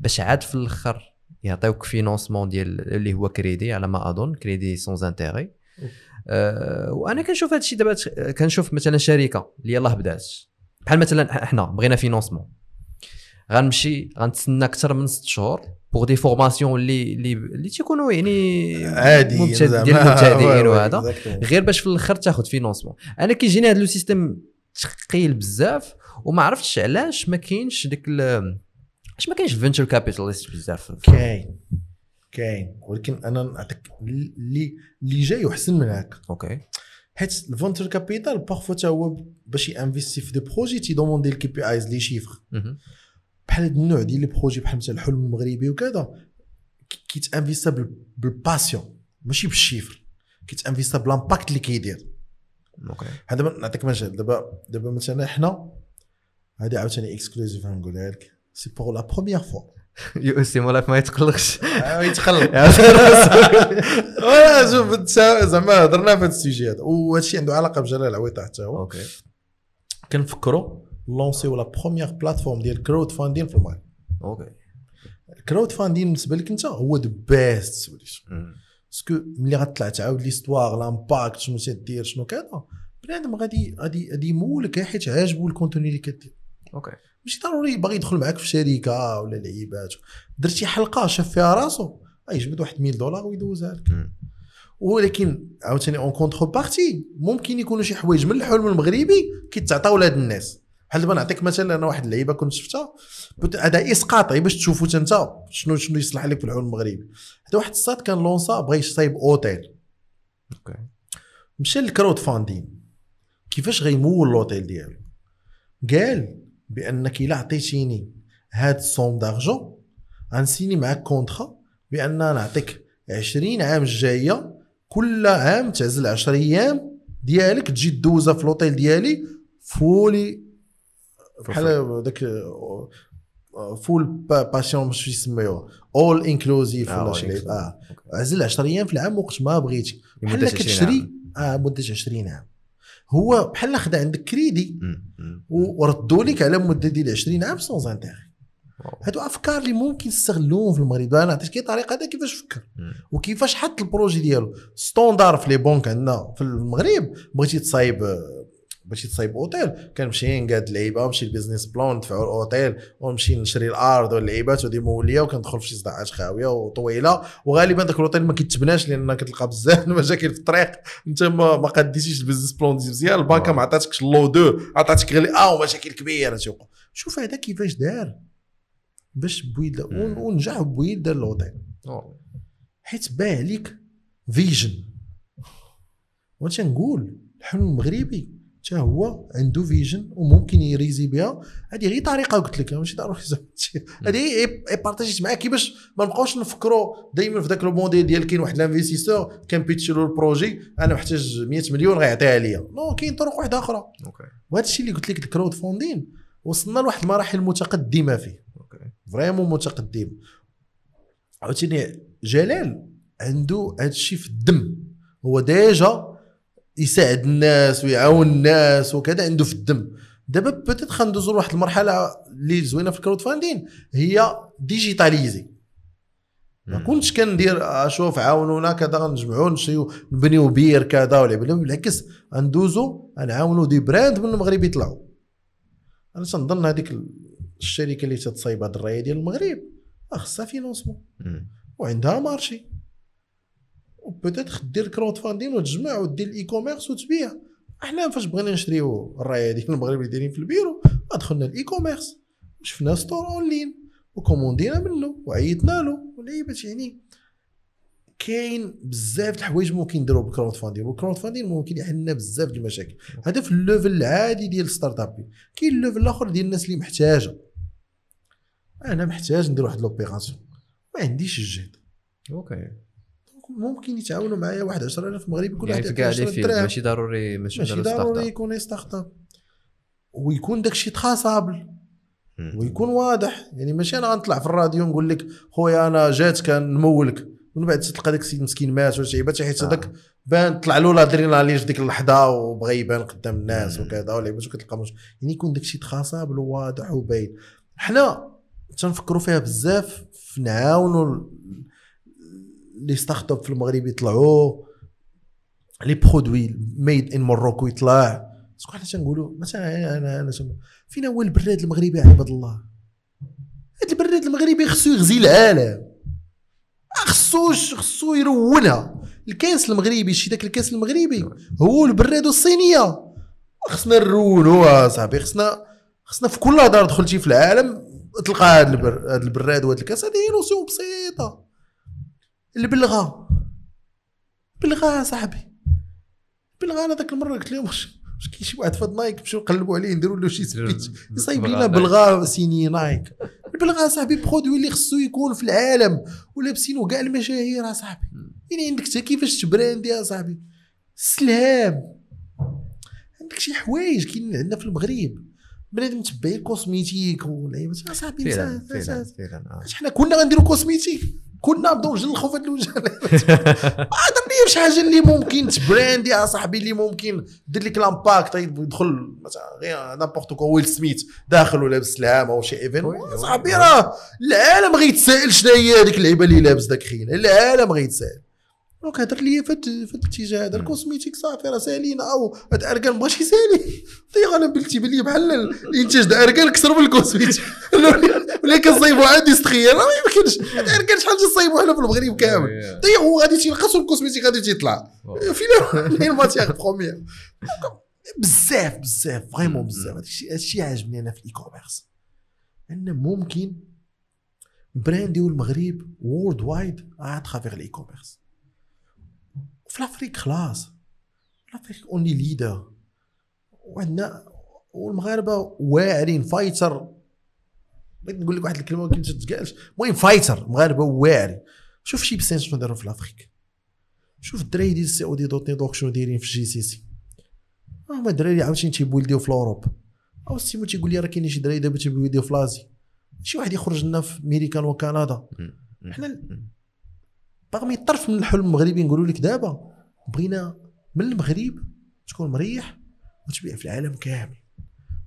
[SPEAKER 2] باش عاد في الأخر يعطيوك financement ديال اللي هو كريدي على ما أظن. crédit sans intérêt أه وأنا كنشوف هذا الشيء دابا كنشوف مثلا شركة اللي يلاه بدات. بحال مثلا إحنا بغينا financement غنمشي غنتسنى أكثر من ست شهور pour des formations اللي اللي اللي تيكونوا يعني
[SPEAKER 1] عادي
[SPEAKER 2] مبتد- ديال المبتدئين وهذا. غير باش في الأخر تاخذ financement أنا كيجيني هذا le système ثقيل بزاف وما عرفتش علاش ما كاينش ديك علاش ما كاينش ال venture capitalist بزاف.
[SPEAKER 1] كاين كاين. ولكن أنا نعطيك اللي اللي جاي احسن من هكا
[SPEAKER 2] OK
[SPEAKER 1] حيت ال venture capital parfois تا هو باش ينفيستي في des projets تيدوموندي ال KPIs les chiffres.
[SPEAKER 2] مهم.
[SPEAKER 1] بحال هاد النوع ديال les projets بحال مثلا الحلم المغربي وكذا كي- كيتانفيستا بال- بال passion ماشي بال chiffre كيتانفيستا بال impact اللي كيدير. OK دابا نعطيك مثال دابا دابا مثلا حنا هادي عاوتاني exclusif نقولها لك c'est pour la première fois
[SPEAKER 2] يو سي مولاك ما يتقلقش.
[SPEAKER 1] يتقلب ولا شوف زعما هضرنا في هذا ال sujet هذا. وهادشي عنده علاقة بجلال العويطه حتى هو.
[SPEAKER 2] OK
[SPEAKER 1] كنفكروا لونسيو la première plateforme ديال crowdfunding في المغرب
[SPEAKER 2] OK
[SPEAKER 1] ال crowdfunding بالنسبة لك انت هو the best solution.
[SPEAKER 2] parce
[SPEAKER 1] que ملي غتطلع تعاود l'histoire l'impact شنو تدير شنو كذا بنادم غادي غادي غادي يمولك حيت عاجبو ال contenu اللي كدير
[SPEAKER 2] OK
[SPEAKER 1] ماشي ضروري باغي يدخل معاك في شركه ولا لعيبات درتي حلقه شاف فيها راسو يجبد واحد 1000 دولار ويدوزها لك. ولكن عاوتاني en contrepartie ممكن يكونوا شي حوايج من الحلم المغربي كيتعطاو لهاد الناس بحال دابا نعطيك مثلا أنا واحد اللعيبة كنت شفتها هذا اسقاط غير باش تشوفوا انت شنو شنو يصلح لك في الحلم المغربي. هذا واحد الصاد كان لونسا بغى يصايب أوتيل.
[SPEAKER 2] OK.
[SPEAKER 1] مشى لل crowdfunding. كيفاش غيمول لوطيل ديالو؟ قال بأنك إلا عطيتيني هاد ال somme d'argent غنسيني معاك contrat بأن نعطيك 20 عام الجاية كل عام تعزل 10 أيام ديالك تجي دوزها في لوطيل ديالي فولي بحال داك full pension مش يسميوها all inclusive
[SPEAKER 2] آه،
[SPEAKER 1] ولا شي.
[SPEAKER 2] آه.
[SPEAKER 1] عزل 10 أيام في العام وقت ما بغيتي بحال
[SPEAKER 2] لمدة 20
[SPEAKER 1] كتشري آه مدة 20 عام. هو بحال خدا عندك كريدي. وردوا لك على مدة ديال 20 عام sans intérêt
[SPEAKER 2] wow.
[SPEAKER 1] هادو أفكار اللي ممكن تستغلوهم في المغرب أنا نعطيك كي طريقة هذا كيفاش فكر. وكيفاش حط ال projet ديالو. standard في les banques عندنا في المغرب. بغيتي تصايب بغيتي تصايب أوتيل. كنمشي نقاد اللعيبه نمشي ال business plan ندفعوا الأوتيل ونمشي نشري الأرض واللعيبات ودي مولية وكندخل في شي صداعات خاوية وطويلة. وغالبا ذاك الأوتيل ما كيتبناش لأن كتلقى بزاف المشاكل في الطريق. أنت ما ما قديتيش البيزنس بلان مزيان البنكه ما عطاتكش لو دو عطاتك غير آه ومشاكل كبيرة. تيوقع شوف هذا كيفاش دار. باش بويد ون- ونجح بويد دار
[SPEAKER 2] الأوتيل.
[SPEAKER 1] حيت باه عليك فيجن. وأنا نقول؟ الحلم المغربي. حتى هو عنده فيجن وممكن يريزي بها. هذه غير طريقة قلت لك ماشي ضروري هذه اي بارطاجيت معاك. كيفاش ما نبقاوش نفكروا دائما في ذاك الموديل ديال كاين واحد الانفستيسور كان بيتش له البروجي أنا محتاج 100 مليون غيعطيها ليا. نو كاين طرق واحدة أخرى.
[SPEAKER 2] OK
[SPEAKER 1] وهذا الشيء اللي قلت لك ال crowdfunding وصلنا لواحد المراحل متقدمة فيه. vraiment متقدم. عاوتاني جلال عنده هذا الشيء في الدم. هو déjà يساعد الناس ويعاون الناس وكذا عنده في الدم. دابا peut-être غندوزو لواحد المرحلة اللي زوينة في ال crowdfunding هي digitaliser ما. كنتش كندير آه، شوف عاونونا كذا غنجمعوا نشريو نبنيو بير كذا ولا بالعكس غندوزو نعاونوا des brands من المغرب يطلعوا أنا تنظن هذيك الشركة اللي تتصايب هاد الراية ديال المغرب آه، خصها
[SPEAKER 2] financement.
[SPEAKER 1] وعندها marché و peut-être دير crowdfunding وتجمع ودير ال e-commerce وتبيع. إحنا فاش بغينا نشريو الراية ديال المغرب اللي دايرين في البيرو دخلنا ال e-commerce وشفنا store online وكوموندينا منه وعيطنا له ولعيبات يعني كاين بزاف د الحوايج ممكن نديرو بال crowdfunding وال crowdfunding ممكن يحلنا بزاف د المشاكل. هذا في ال level العادي ديال ال startup كاين ال level الآخر ديال الناس اللي محتاجة. أنا محتاج ندير واحد l'opération ما عنديش الجهد.
[SPEAKER 2] OK.
[SPEAKER 1] ممكن يتعاونوا معايا واحد 10000 مغربي كل
[SPEAKER 2] يعني
[SPEAKER 1] واحد
[SPEAKER 2] فيكم كاع
[SPEAKER 1] يعطي
[SPEAKER 2] لي
[SPEAKER 1] 10
[SPEAKER 2] د
[SPEAKER 1] الدراهم
[SPEAKER 2] ماشي ضروري ماشي ضروري
[SPEAKER 1] يكون startup ويكون داكشي
[SPEAKER 2] traçable
[SPEAKER 1] ويكون واضح. يعني ماشي أنا غنطلع في الراديو نقول لك خويا أنا جاتك نمولك ومن بعد تلقى داك السيد مسكين مات ولا شي حيت
[SPEAKER 2] آه.
[SPEAKER 1] هذاك بان طلع له l'adrénaline في ديك اللحظة وبغى يبان قدام الناس. وكذا ولعبات وكتلقى مش. يعني يكون داكشي traçable وواضح وباين. حنا تنفكروا فيها بزاف في نعاونوا les startups في المغرب يطلعوا les produits made in Morocco يطلع. شكون حنا تنقولوا مثلا أنا أنا تنقول فين هو البراد المغربي عباد الله؟ هاد البراد المغربي خصو يغزي العالم. خصو خصو يروينها. الكاس المغربي شي داك الكاس المغربي هو البراد الصينية. خصنا نرونوها صاحبي خصنا خصنا في كل دار دخلتي في العالم تلقى هاد البر البراد وهاد الكاس هذه notion بسيطة. البلغه بلغه. صاحبي. بلغه. أنا ذاك المرة قلت لهم واش كاين شي واحد في هاد Nike؟ مشيو نقلبوا عليه نديروا له شي speech يصايب لنا بلغه signée Nike. البلغه صاحبي produit اللي خصو يكون في العالم. ولابسينو كاع المشاهير صاحبي. يعني عندك حتى كيفاش ت brandي يا صاحبي. السلام عندك شي حوايج كاين عندنا في المغرب. بنادم تبعي cosmétique ولعيبات يا صاحبي
[SPEAKER 2] فعلا فعلا فعلا آه.
[SPEAKER 1] حنا كنا غنديرو cosmétique؟ كنا نبداو نجلخوا في هاد الوجه عطني شي حاجة اللي ممكن ت brandي يا صاحبي اللي ممكن دير لك l'impact يدخل مثلا غير n'importe quoi ويل سميث داخل ولابس سلام أو شي
[SPEAKER 2] oui-
[SPEAKER 1] صاحبي. راه العالم غيتسائل شنو هي هذيك اللعيبة اللي لابس داك خينا. العالم غيتسائل. donc هضر لي في الاتجاه هذا.
[SPEAKER 2] ال
[SPEAKER 1] cosmétique صافي راه سالينا أو هاد اركان مبغاش يسالي طيب أنا بلتي بلي بحال الإنتاج د اركان كثر من ال cosmétique. ولا كنصايبوا عندي سخيه راه ما يمكنش. هاد اركان شحال تنصايبوا حنا في المغرب كامل.
[SPEAKER 2] oui-
[SPEAKER 1] طيب هو غادي تينقص وال cosmétique غادي تيطلع. فين فين ال matière première. بزاف بزاف
[SPEAKER 2] vraiment.
[SPEAKER 1] بزاف. هادشي هادشي عاجبني أنا في ال e-commerce أن ممكن brand المغرب worldwide à travers ال e-commerce في l'Afrique خلاص. لافريك on est leader وعندنا والمغاربة واعرين fighters بغيت نقول لك واحد الكلمة ما تتقالش. المهم fighters المغاربه واعرين. شوف chez Possible شنو داروا في l'Afrique شوف الدراري ديال ال COD.network شنو دايرين في ال GCC. هما الدراري عاوتاني تي buildيو في ال Europe. أو سيمو تيقول لي راه كاينين شي دراري دابا تي buildيو في l'Asie شي واحد يخرج لنا في امريكان وكندا. حنا باغمي طرف من الحلم المغربي نقولوا لك دابا. بغينا من المغرب تكون مريح وتبيع في العالم كامل.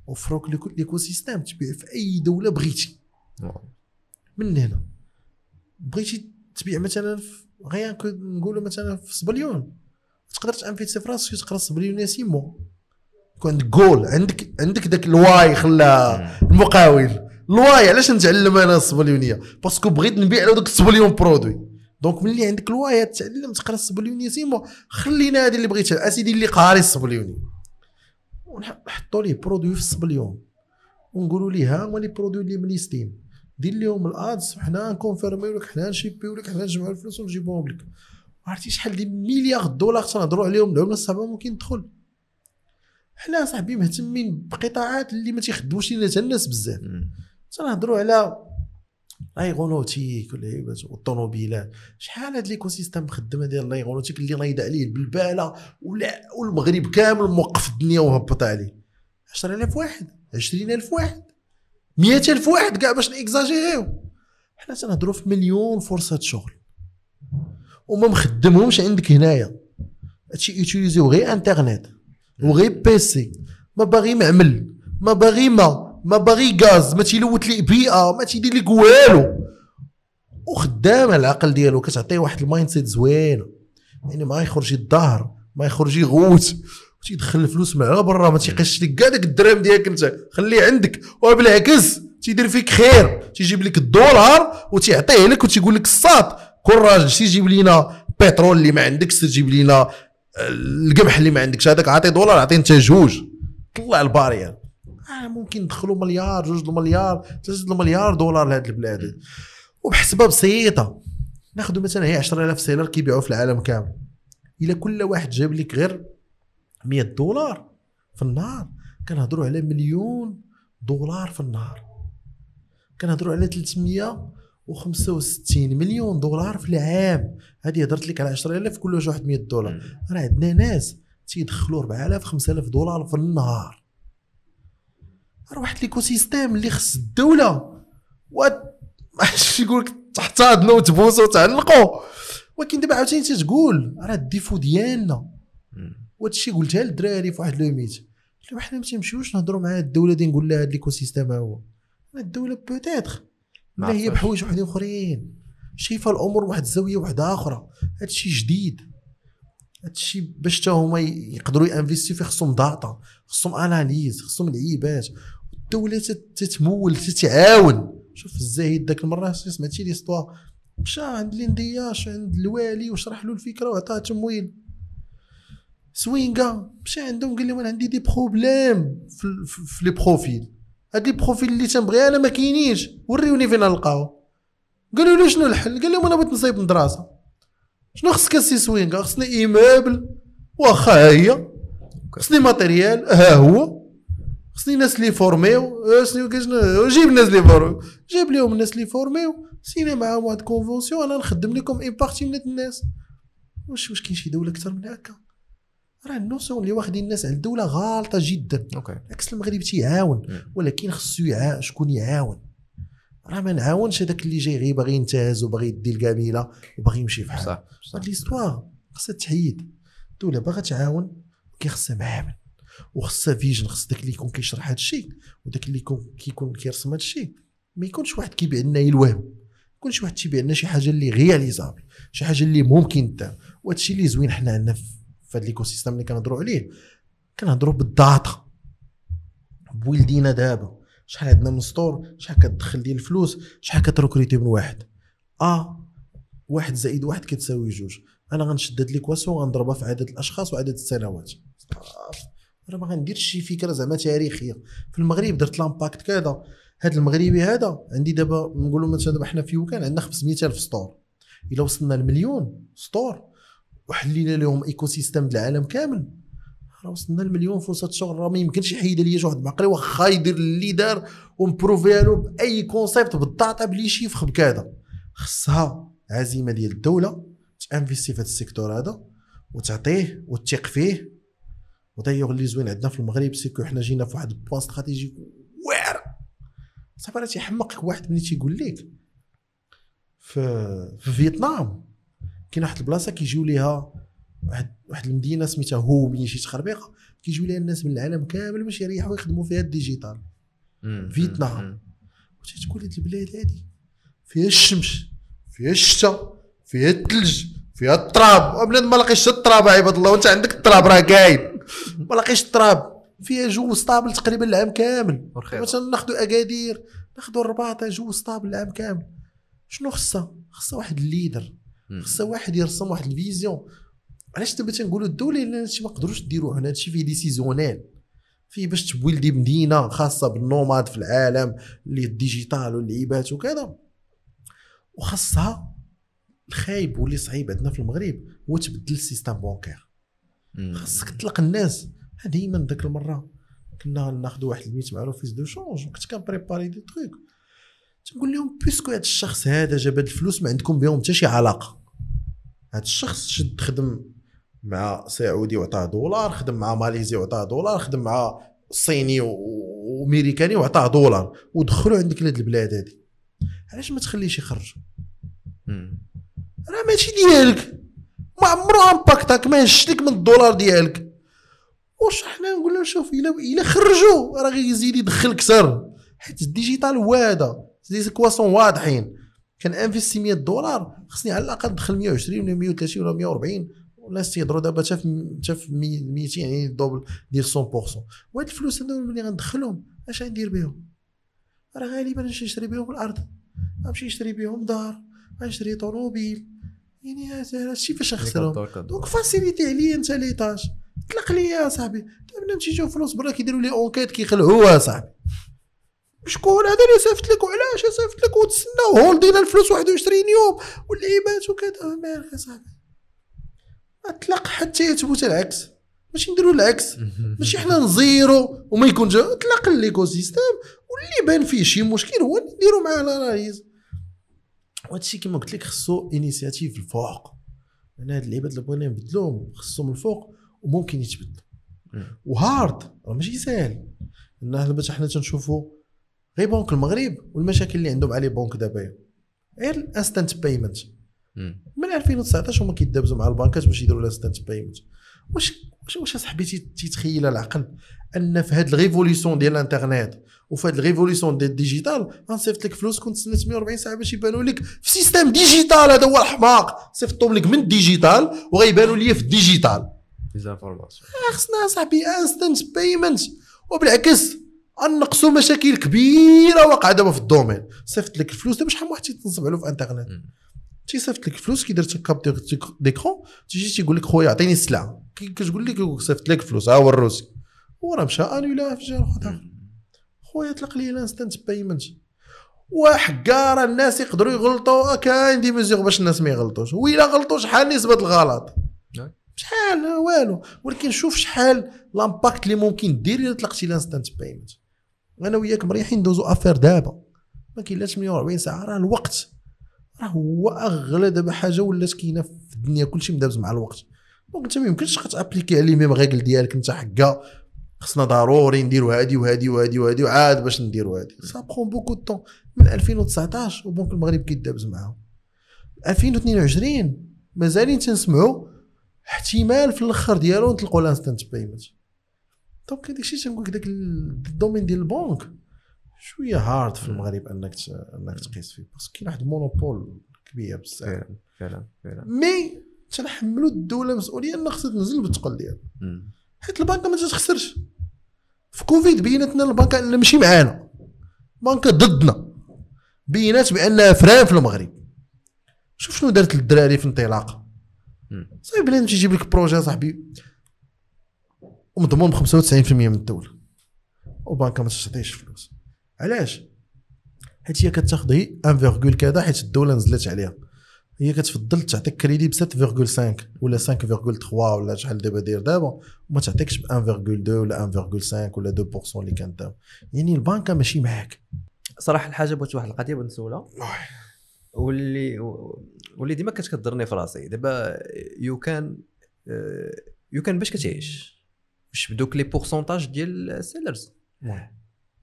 [SPEAKER 1] وفروك l'écosystème تبيع في أي دولة بغيتي. من هنا. بغيتي تبيع مثلا غير نقولوا مثلا في سبليون تقدر تانفيتي في راسك تقرا سبليونيسيمو يكون عندك جول عندك عندك داك الواي خلا المقاول. الواي علاش نتعلم أنا السبليونيه باسكو بغيت نبيع له داك السبليون برودوي دونك ملي عندك الواي تعلم تقرا السبليونيسيمو خلينا هذه اللي بغيتها اسيدي اللي قاري السبليوني ونحطوا ليه برودوي في السبليون ونقولوا ليه ها هما les produits اللي م listيين. دير لهم ال ads حنا ن confirmيو لك حنا ن shipيو لك حنا نجمعوا الفلوس ونجيبوهم لك. عرفتي شحال ديال مليار دولار تنهضروا عليهم العمله الصعبه ممكن تدخل حنا صاحبي مهتمين بقطاعات اللي ما تيخدموش لينا الناس بزاف. تنهضروا على ال aéronautique واللعيبات والطوموبيلات شحال هاد l'écosystème مخدمه ديال ال aéronautique اللي نايض عليه البلبالة والمغرب كامل موقف الدنيا وهبط عليه. 10000 واحد 20000 واحد 100000 واحد كاع باش نيكزاجيريو حنا تنهضروا في مليون فرصة شغل. وما مخدمهمش عندك هنايا. هادشي يutiliserيو غير انترنت وغير PC ما باغي معمل ما باغي ما ما باغي غاز ما تيلوت لي بيئة ما تيدير لك والو. وخدامه العقل ديالو كتعطيه واحد ال mindset زوينه يعني ما يخرج الظهر ما يخرج يغوت. وتيدخل الفلوس مع برا ما تيقيش لك كاع داك الدرهم ديالك انت. خليه عندك وبالعكس تيدير فيك خير. تيجيب لك الدولار وتيعطيه لك وتيقول لك الساط كل راجل تيجيب لينا بترول اللي ما عندكش تجيب لينا القمح اللي ما عندكش. هذاك عطي دولار عطي انت جوج. طلع ال barrière آه ممكن ندخلوا مليار جوج المليار ثلاثة المليار دولار لهاد البلاد. وبحسبة بسيطة ناخذ مثلا هي 10000 سيلر كيبيعوا في العالم كامل. إلا كل واحد جاب لك غير 100 دولار في النهار. كنهضروا على مليون دولار في النهار. كنهضروا على 365 مليون دولار في العام. هذه هضرت لك على 10000 كل واحد 100 دولار. راه عندنا ناس تيدخلوا 4000 5000 دولار في النهار. راه واحد l'écosystème اللي خص الدولة. و ماشي يقول لك تحتضنوا وتبوسوا وتعنقوا ولكن دابا عاوتاني تتقول راه ال défaut ديالنا. وهذا الشيء قلتها للدراري في واحد le meet قلت حنا ما تمشيوش نهضروا مع الدولة دير نقول لها هذا l'écosystème ها هو الدولة peut-être.
[SPEAKER 2] مالاهية.
[SPEAKER 1] بحوايج وحدين أخرين. شايفة الأمور بواحد الزاوية واحدة أخرى هذا الشيء جديد. هذا الشيء باش حتى هما يقدروا ي investيو فيه خصهم data خصهم analyses خصهم لعيبات الدولة تت- تتمول تتعاون. شوف الزاهد داك المرة سمعتي l'histoire مشى عند ال INDH عند الوالي وشرح له الفكرة وعطاه تمويل. سوينغا مشى عندهم قال لهم أنا عندي des problèmes في, في, في les profils. هاد les profils اللي تنبغي أنا ما كاينينش. وريوني فين نلقاو. قالوا له شنو الحل؟ قال لهم أنا بغيت نصيب مدرسة. شنو خصك السي سوينغا خصني immeuble واخا هي. خصني matériel ها هو. خصني ناس اللي formés كاش جيب الناس اللي formés جاب لهم الناس اللي formés سينا معاهم واحد convention أنا نخدم لكم et partie من الناس واش واش كاين شي دوله أكثر من هكا راه ال notion اللي واخدين الناس على الدولة غالطه جدا
[SPEAKER 2] أوكي
[SPEAKER 1] عكس المغرب تيعاون. ولكن خصو يعا شكون يعاون راه ما نعاونش هذاك اللي جاي غير باغي ينتهز وباغي يدي القبيله وباغي يمشي في حاله
[SPEAKER 2] صح صح
[SPEAKER 1] هاد l'histoire خصها تحيد الدولة باغا تعاون كي خصها معاون وخصها vision خص داك اللي يكون كيشرح هذا الشيء وداك اللي يكون كيكون كيرسم هذا الشيء. ما يكونش واحد كيبيع لنا الوهم يكون واحد تيبيع لنا شي حاجة اللي réalisable شي حاجة اللي ممكن تا. وهذا الشيء اللي زوين حنا عندنا في هذا ال ecosystem اللي كنهضروا عليه كنهضروا بال data. build ينا دابا شحال عندنا من store شحال كتدخل ديال الفلوس شحال كت recruter من واحد. آه واحد زائد واحد كتساوي جوج. أنا غنشد هاد l'équation غنضربها في عدد الأشخاص وعدد السنوات. راه ما غنديرش شي فكره زعما تاريخيه في المغرب درت l'impact كذا. هذا المغربي هذا عندي دابا نقولوا مثلا دابا حنا في YouCan عندنا 500 ألف store. إلا وصلنا لمليون store وحلينا لهم ecosystem العالم كامل. راه وصلنا لمليون فرصة شغل. راه ما يمكنش يحيد ليا شي واحد معقلي واخا يدير اللي دار وم prouver ها له بأي concept بال data ب les chiffres بكذا خصها عزيمة ديال الدولة ت investir في هذا ال secteur هذا وتعطيه وتثق فيه ودايوغ اللي زوين عندنا في المغرب c'est que حنا جينا في واحد ال point stratégique واعر. صافي راه تيحمقك واحد ملي تيقول لك في في فيتنام. كاين واحد البلاصة كيجيو ليها واحد واحد المدينة سميتها هومي شي تخربيقه كيجيو ليها الناس من العالم كامل باش يريحوا يخدموا فيها ال
[SPEAKER 2] digital.
[SPEAKER 1] فيتنام.
[SPEAKER 2] مم.
[SPEAKER 1] وتقول هاد البلاد هادي؟ فيها الشمس فيها الشتاء فيها الثلج فيها التراب. بنادم ما لاقيش التراب عباد الله وأنت عندك التراب راه كاين ما لاقيش التراب. فيها جو stable تقريبا العام كامل. مثلا ناخذوا أكادير ناخذوا الرباط جو stable العام كامل. شنو خصها؟ خصها واحد ال
[SPEAKER 2] leader.
[SPEAKER 1] خصها واحد يرسم واحد ال vision. علاش دابا تنقولوا الدولة لأن هادشي ما قدروش ديروه؟ هنا هادشي فيه décisionnel فيه باش ت builder مدينة خاصة بال nomades في العالم اللي ال digital واللعيبات وكذا. وخاصها الخايب واللي صعيب عندنا في المغرب هو تبدل ال système
[SPEAKER 2] bancaire.
[SPEAKER 1] خاصك تطلق الناس. ديما ذاك المره كنا ناخذ واحد ال meet مع l'Office des Changes وكنت كن préparer des trucs. تنقول لهم puisque هذا الشخص هذا جاب هاد الفلوس ما عندكم بهم حتى شي علاقة. هذا الشخص شد خدم مع سعودي وعطاه دولار خدم مع ماليزي وعطاه دولار خدم مع صيني وأمريكاني وعطاه دولار. ودخلوا عندك لهاد البلاد هادي. علاش ما تخليش يخرج. راه ماشي ديالك. ما عمرو impacté ك ما هشتك من الدولار ديالك. واش حنا نقول لهم شوف إلا إلا خرجوا راه غيزيد يدخل كثر حيت ال digital وادا des équations واضحين. كان investi 100 دولار خصني على الأقل ندخل 120 ولا 130 ولا 140 والناس تيهضروا دابا حتى في حتى في 200 يعني ال double ديال 100% وهاد الفلوس هذو ملي غندخلهم اش غندير بهم؟ راه غالبا نشري بهم الأرض. غنمشي نشري بهم دار غنشري طوموبيل. يعني هادشي فاش نخسرهم
[SPEAKER 2] كدور.
[SPEAKER 1] donc faciliter عليا أنت les tâches طلق لي يا صاحبي. دابا تيجيو فلوس برا كيديروا les enquêtes كيخلعوها صاحبي. شكون؟ هذا اللي صيفط لك. وعلاش صيفط لك؟ وتسناو. hold ينا الفلوس 21 يوم. واللعيبات وكذا. مالك يا صاحبي؟ أطلق حتى يثبت العكس. ماشي نديروا العكس. ماشي حنا نزيرو وما يكونش أطلق ال ecosystem واللي بان فيه شي مشكل هو نديرو معاه ال analyse. وهادشي كما قلت لك خصو initiative الفوق. أنا هاد اللعيبات اللي بغينا نبدلوهم خصهم الفوق وممكن يتبدلوا. وهادا راه ماشي ساهل. لأن دابا حنا تنشوفوا غير بنك المغرب والمشاكل اللي عندهم على بنك دابا. غير ال instant
[SPEAKER 2] payment.
[SPEAKER 1] من 2019 هما كيدابزوا مع البنكات باش يديروا ال instant payment واش واش واش صاحبي تي- تيتخيل العقل أن في هاد ال révolution ديال الانترنت وفي هاد ال révolution ديال ال digital غنصيفط لك فلوس كنت تسنى 140 ساعة باش يبانوا لك في système digital. هذا هو الحماق صيفطهم لك من ال digital وغيبانوا لي في ال
[SPEAKER 2] digital.
[SPEAKER 1] désinformation خصنا صاحبي instant payment وبالعكس نقصوا مشاكل كبيرة واقعة دابا في ال domaine. صيفط لك الفلوس دابا شحال من واحد تيتنصب عليه في انترنت
[SPEAKER 2] مم.
[SPEAKER 1] تيصيفط لك الفلوس كيدير capture d'écran تيجي تيقول لك خويا عطيني السلعه كي- كتقول لك صيفط لك الفلوس ها هو ال reçu هو راه مشى انولا في جهه أخرى خويا طلق لي ال instant payment وحكاره الناس يقدروا يغلطوا كاين des mesures باش الناس ما يغلطوش وإلا غلطوا شحال نسبه الغلط. شحال والو ولكن شوف شحال l'impact اللي ممكن دير الا طلقتي ال instant payment أنا وياك مريحين ندوزو affaires دابا ما كاين لا 48 ساعه راه الوقت راه هو أغلى دابا حاجة ولات كاينة في الدنيا كلشي مدابز مع الوقت. donc أنت ما يمكنش عليه même règle ديالك أنت حكا خصنا ضروري نديروا هادي وهادي وهادي وهادي وعاد باش نديروا هادي. ça prend beaucoup de temps من 2019 وبنك المغرب كيدابز معاهم. 2022 مازالين تنسمعوا احتمال في الأخر ديالو نطلقوا ال instant payment donc الشيء تنقول لك داك ال domaine ديال البنك. شوية hard في المغرب أنك أنك تقيس فيه parce que كاين واحد ال monopole كبير بزاف.
[SPEAKER 2] فعلا فعلا
[SPEAKER 1] mais تنحملوا الدولة مسؤولية ان خصها تنزل بالثقل ديالها. حيت البنكه ما تخسرش في كوفيد بينت لنا البنكه ان ماشي معانا. البنكه ضدنا. بينات بانها frein في المغرب. شوف شنو دارت للدراري في انطلاقه. صاحبي بنادم تيجيب لك projet صاحبي ومضمون ب 95% من الدولة. والبنكه ما تعطيش فلوس. علاش؟ حيت هي كتاخذ هي 1 كذا حيت الدولة نزلت عليها. هي كتفضل تعطيك كريدي ب 7.5 ولا 5.3 ولا شحال دابا داير دابا وما تعطيكش ب 1.2 ولا 1.5 ولا 2% اللي كانت دابا. يعني البنكة ماشي معاك.
[SPEAKER 2] صراحة الحاجة بغيت واحد القضية بغيت نسولها. واللي واللي ديما كانت كضرني في راسي. دابا YouCan YouCan باش كتعيش. واش بدوك les pourcentages ديال ال sellers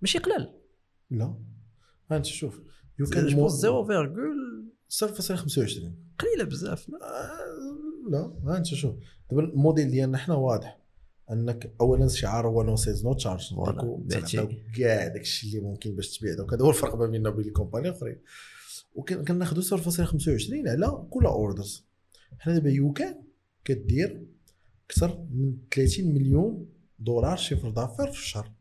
[SPEAKER 2] ماشي قلال.
[SPEAKER 1] لا. انت شوف YouCan
[SPEAKER 2] كان 0.25
[SPEAKER 1] 0.25
[SPEAKER 2] قليلة بزاف
[SPEAKER 1] آه، لا. ها انت شوف. دابا الموديل ديالنا حنا واضح أنك اولا شعار هو no fees no charge كاع داك الشيء اللي ممكن باش تبيع دوك هذا هو الفرق ما بيننا وبين ال compagnies الأخرين. وكناخذوا 0.25 على كل orders حنا دابا YouCan كدير أكثر من 30 مليون دولار chiffre d'affaires في الشهر.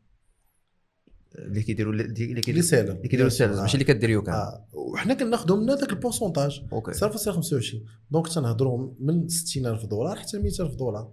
[SPEAKER 2] اللي كيديروا اللي كيديروا
[SPEAKER 1] سالم
[SPEAKER 2] اللي كيديروا ال sellers ماشي اللي كدير YouCan
[SPEAKER 1] آه. وحنا كناخذوا منا ذاك ال
[SPEAKER 2] pourcentage. OK.
[SPEAKER 1] 0.25 donc تنهضروا من 60000 دولار حتى 100000 دولار.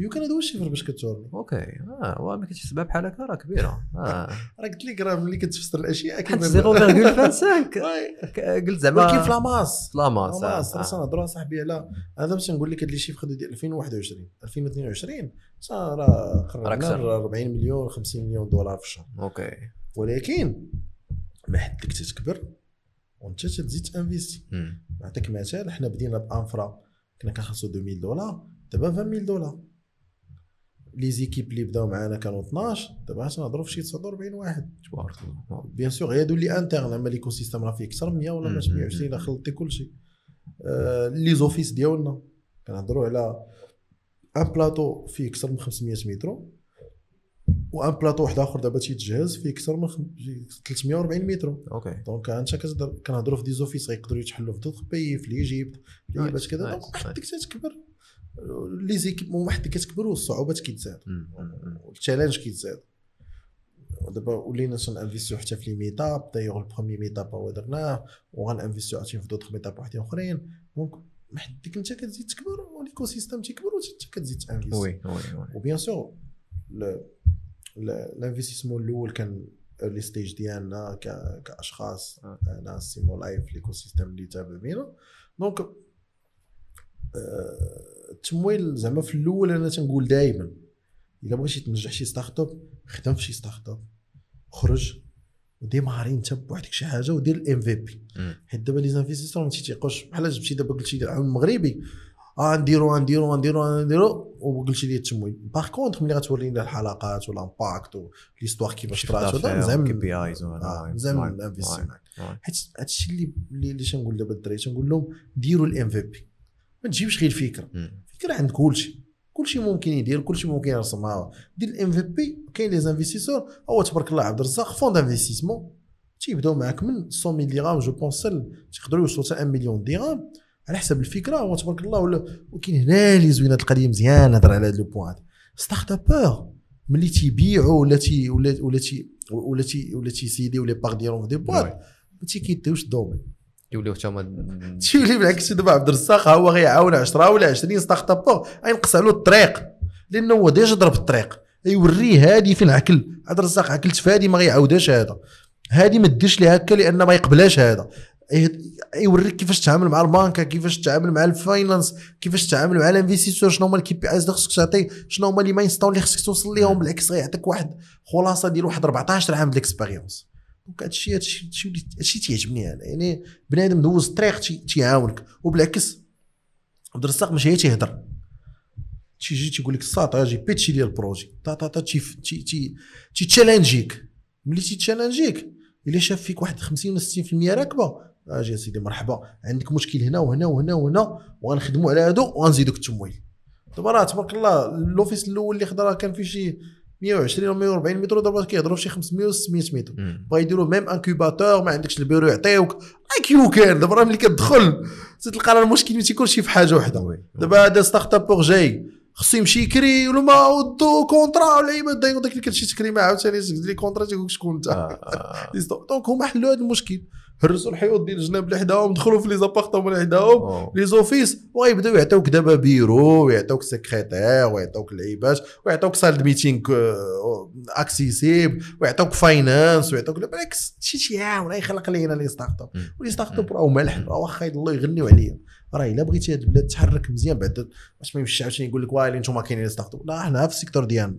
[SPEAKER 1] يمكن هذا هو ال chiffre باش كتورني.
[SPEAKER 2] OK. آه هو ما كتحسبها بحال هكا راه كبيرة. آه.
[SPEAKER 1] راه قلت لك راه ملي كتفسر
[SPEAKER 2] الأشياء
[SPEAKER 1] كيبان-
[SPEAKER 2] 0.25
[SPEAKER 1] واي.
[SPEAKER 2] قلت زعما
[SPEAKER 1] ولكن في la
[SPEAKER 2] masse.
[SPEAKER 1] ف la masse la masse
[SPEAKER 2] آه،
[SPEAKER 1] راه
[SPEAKER 2] آه.
[SPEAKER 1] تنهضروا صاحبي على هذا باش نقول لك هاد les chiffres ديال 2021 2022 صا راه قربنا
[SPEAKER 2] أكثر.
[SPEAKER 1] ل 40 مليون 50 مليون دولار في الشهر.
[SPEAKER 2] OK.
[SPEAKER 1] ولكن ما حدك تتكبر وانت تزيد تانفيستي. نعطيك مثال حنا بدينا ب infra كنا كنخلصوا 2000 دولار دابا 20000 دولار؟ les équipes اللي بداو معانا كانوا 12 دابا تنهضروا في شي 49 واحد.
[SPEAKER 2] تبارك الله.
[SPEAKER 1] bien sûr هادو اللي interne أما l'écosystème راه فيه أكثر من 100 ولا ماشي 120 الا خلطتي كلشي آه les offices ديالنا كنهضروا على un plateau فيه أكثر من 500 مترو و un plateau واحد آخر دابا تيتجهز فيه أكثر من خم- 340 مترو OK donc أنت كنهضروا في des offices غيقدروا يتحلوا في d'autres pays في l'Égypte لي باش كذا. donc محدك تتكبر les équipes محدك كتكبر والصعوبات كيتزادوا
[SPEAKER 2] مم. مم.
[SPEAKER 1] ال challenge كيتزاد دابا ولينا تنانفيستيو حتى في les meetups d'ailleurs ال premier meetup هو درناه. وغنانفيستيو عاوتاني في d'autres meetups وحدين أخرين. donc محدك انت كتزيد تكبر وال écosystème تيكبر وانت كتزيد تانفيستي
[SPEAKER 2] oui oui oui.
[SPEAKER 1] و bien sûr ال investissement الأول كان early stage ديالنا كاشخاص. أنا سيمو لايف l'écosystème اللي تابع بينا donc التمويل زعما في الأول أنا تنقول دائما إلا بغيتي تنجح شي startup خدم في شي startup خرج وديماري انت بوحدك شي حاجة ودير ال
[SPEAKER 2] MVP.
[SPEAKER 1] حيت دابا les investisseurs ما تيتيقوش بحال جبتي دابا قلتي العون المغربي آه نديرو نديرو نديرو نديرو وقلتي لي التمويل. par contre ملي غتوري لنا الحلقات وال impact و l'histoire كيفاش طرات وهذا مزيان KPIs مزيان ال investissement حيت هادشي اللي اللي تنقول دابا الدراري تنقول لهم ديروا ال MVP ما تجيبش غير الفكرة الفكرة عند كلشي. كلشي ممكن يدير كلشي ممكن يرسمها. دير ال MVP كاين les investisseurs هو تبارك الله عبد الرزاق fonds d'investissement تيبداو معاك من 100 mille درهم je pense تقدروا يوصلوا حتى 1 مليون درهم على حسب الفكرة هو تبارك الله ولا وكاين هنا اللي زوينه القضية مزيان هضر على هذا le point startuppeurs ملي تيبيعوا ولا تي ولا ولا تي ولا تي ولا تيسيديو لي باغ ديالهم في des boîtes ما تيكيتيوش ال domaine.
[SPEAKER 2] يوليو حتى هما
[SPEAKER 1] تيولي بالعكس دابا عبد الرزاق هو غيعاون 10 ولا 20 startup غينقص له الطريق لأنه هو déjà ضرب الطريق يوريه هادي فين عكل عبد الرزاق عكلت في هادي ما غيعاودهاش هذا هادي ما ديرش ليه هكا لأن ما يقبلهاش هذا يه- يوريك كيفاش تتعامل مع البنكه كيفاش تتعامل مع ال finance كيفاش تتعامل مع ال investisseur شنو هما ال KPIs اللي خصك تعطي شنو هما les milestones اللي خصك توصل ليهم بالعكس غيعطيك واحد خلاصة ديال واحد 14 عام d'expérience donc هادشي هادشي هادشي تيعجبني أنا يعني بنادم دوز الطريق تي- تيعاونك وبالعكس عبد الرزاق ماشي هي تيهضر تيجي تيقول لك استراتيجي بيتشي ديال ال projet تا تا تا تي تي تيتشالنجيك ملي تيتشالنجيك الا شاف فيك واحد 50 ولا 60% راكبه أجي يا سيدي مرحبا عندك مشكل هنا وهنا وهنا وهنا وغنخدموا على هادو وغنزيدوك التمويل دابا راه تبارك الله ال office الأول اللي خدا راه كان فيه شي 120 ولا 140 متر دابا كيهضروا في شي 500 و 600 متر بغا يديروا même incubateur ما عندكش البيرو يعطيوك. like YouCan دابا راه ملي كتدخل تلقى راه المشكل ما تيكونش في حاجة وحدة. دابا هذا startup جاي خصو يمشي يكري ولا ما عندو contrat ولا يبدا داك اللي كتمشي تكري معاه عاوتاني les contrats تيقول لك شكون انت.
[SPEAKER 2] آه.
[SPEAKER 1] donc هما حلوا هذا المشكل. هرسوا الحيوط ديال الجناب اللي حداهم دخلوا في les appartements اللي حداهم. les offices وغيبداو يعطيوك دابا بيرو ويعطيوك سكرتير ويعطيوك لعيبات ويعطيوك salle meeting accessible ويعطيوك finance ويعطيوك بالعكس شي شي عاون يخلق لينا les
[SPEAKER 2] startups.
[SPEAKER 1] و les startups راهو ملح راه واخا الله يغنيو عليا. راه الا بغيتي هاد البلاد تحرك مزيان بعد باش ما يمشيش عاوتاني يقول لك وايلي نتوما كاينين les startups لا حنا في ال secteur ديالنا.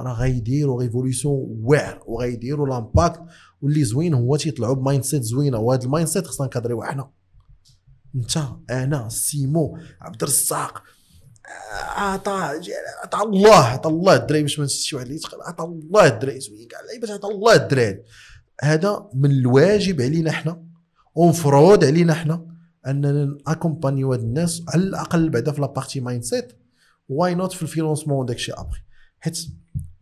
[SPEAKER 1] راه غيديروا révolution واعر وغيديروا l'impact واللي زوين هو تيطلعوا ب mindset زوينة وهذا ال mindset خصنا نكادريو حنا انت أنا سيمو عبد الرزاق عطا عطا الله عطا الله الدراري باش ما نسيتش واحد اللي عطا الله الدراري زوين كاع اللعيبات عطا الله الدراري. هذا من الواجب علينا حنا ومفروض علينا حنا اننا اكومبانيو هاد الناس على الأقل بعدا في la partie mindset why not في ال financement وداك الشيء ابخي حيت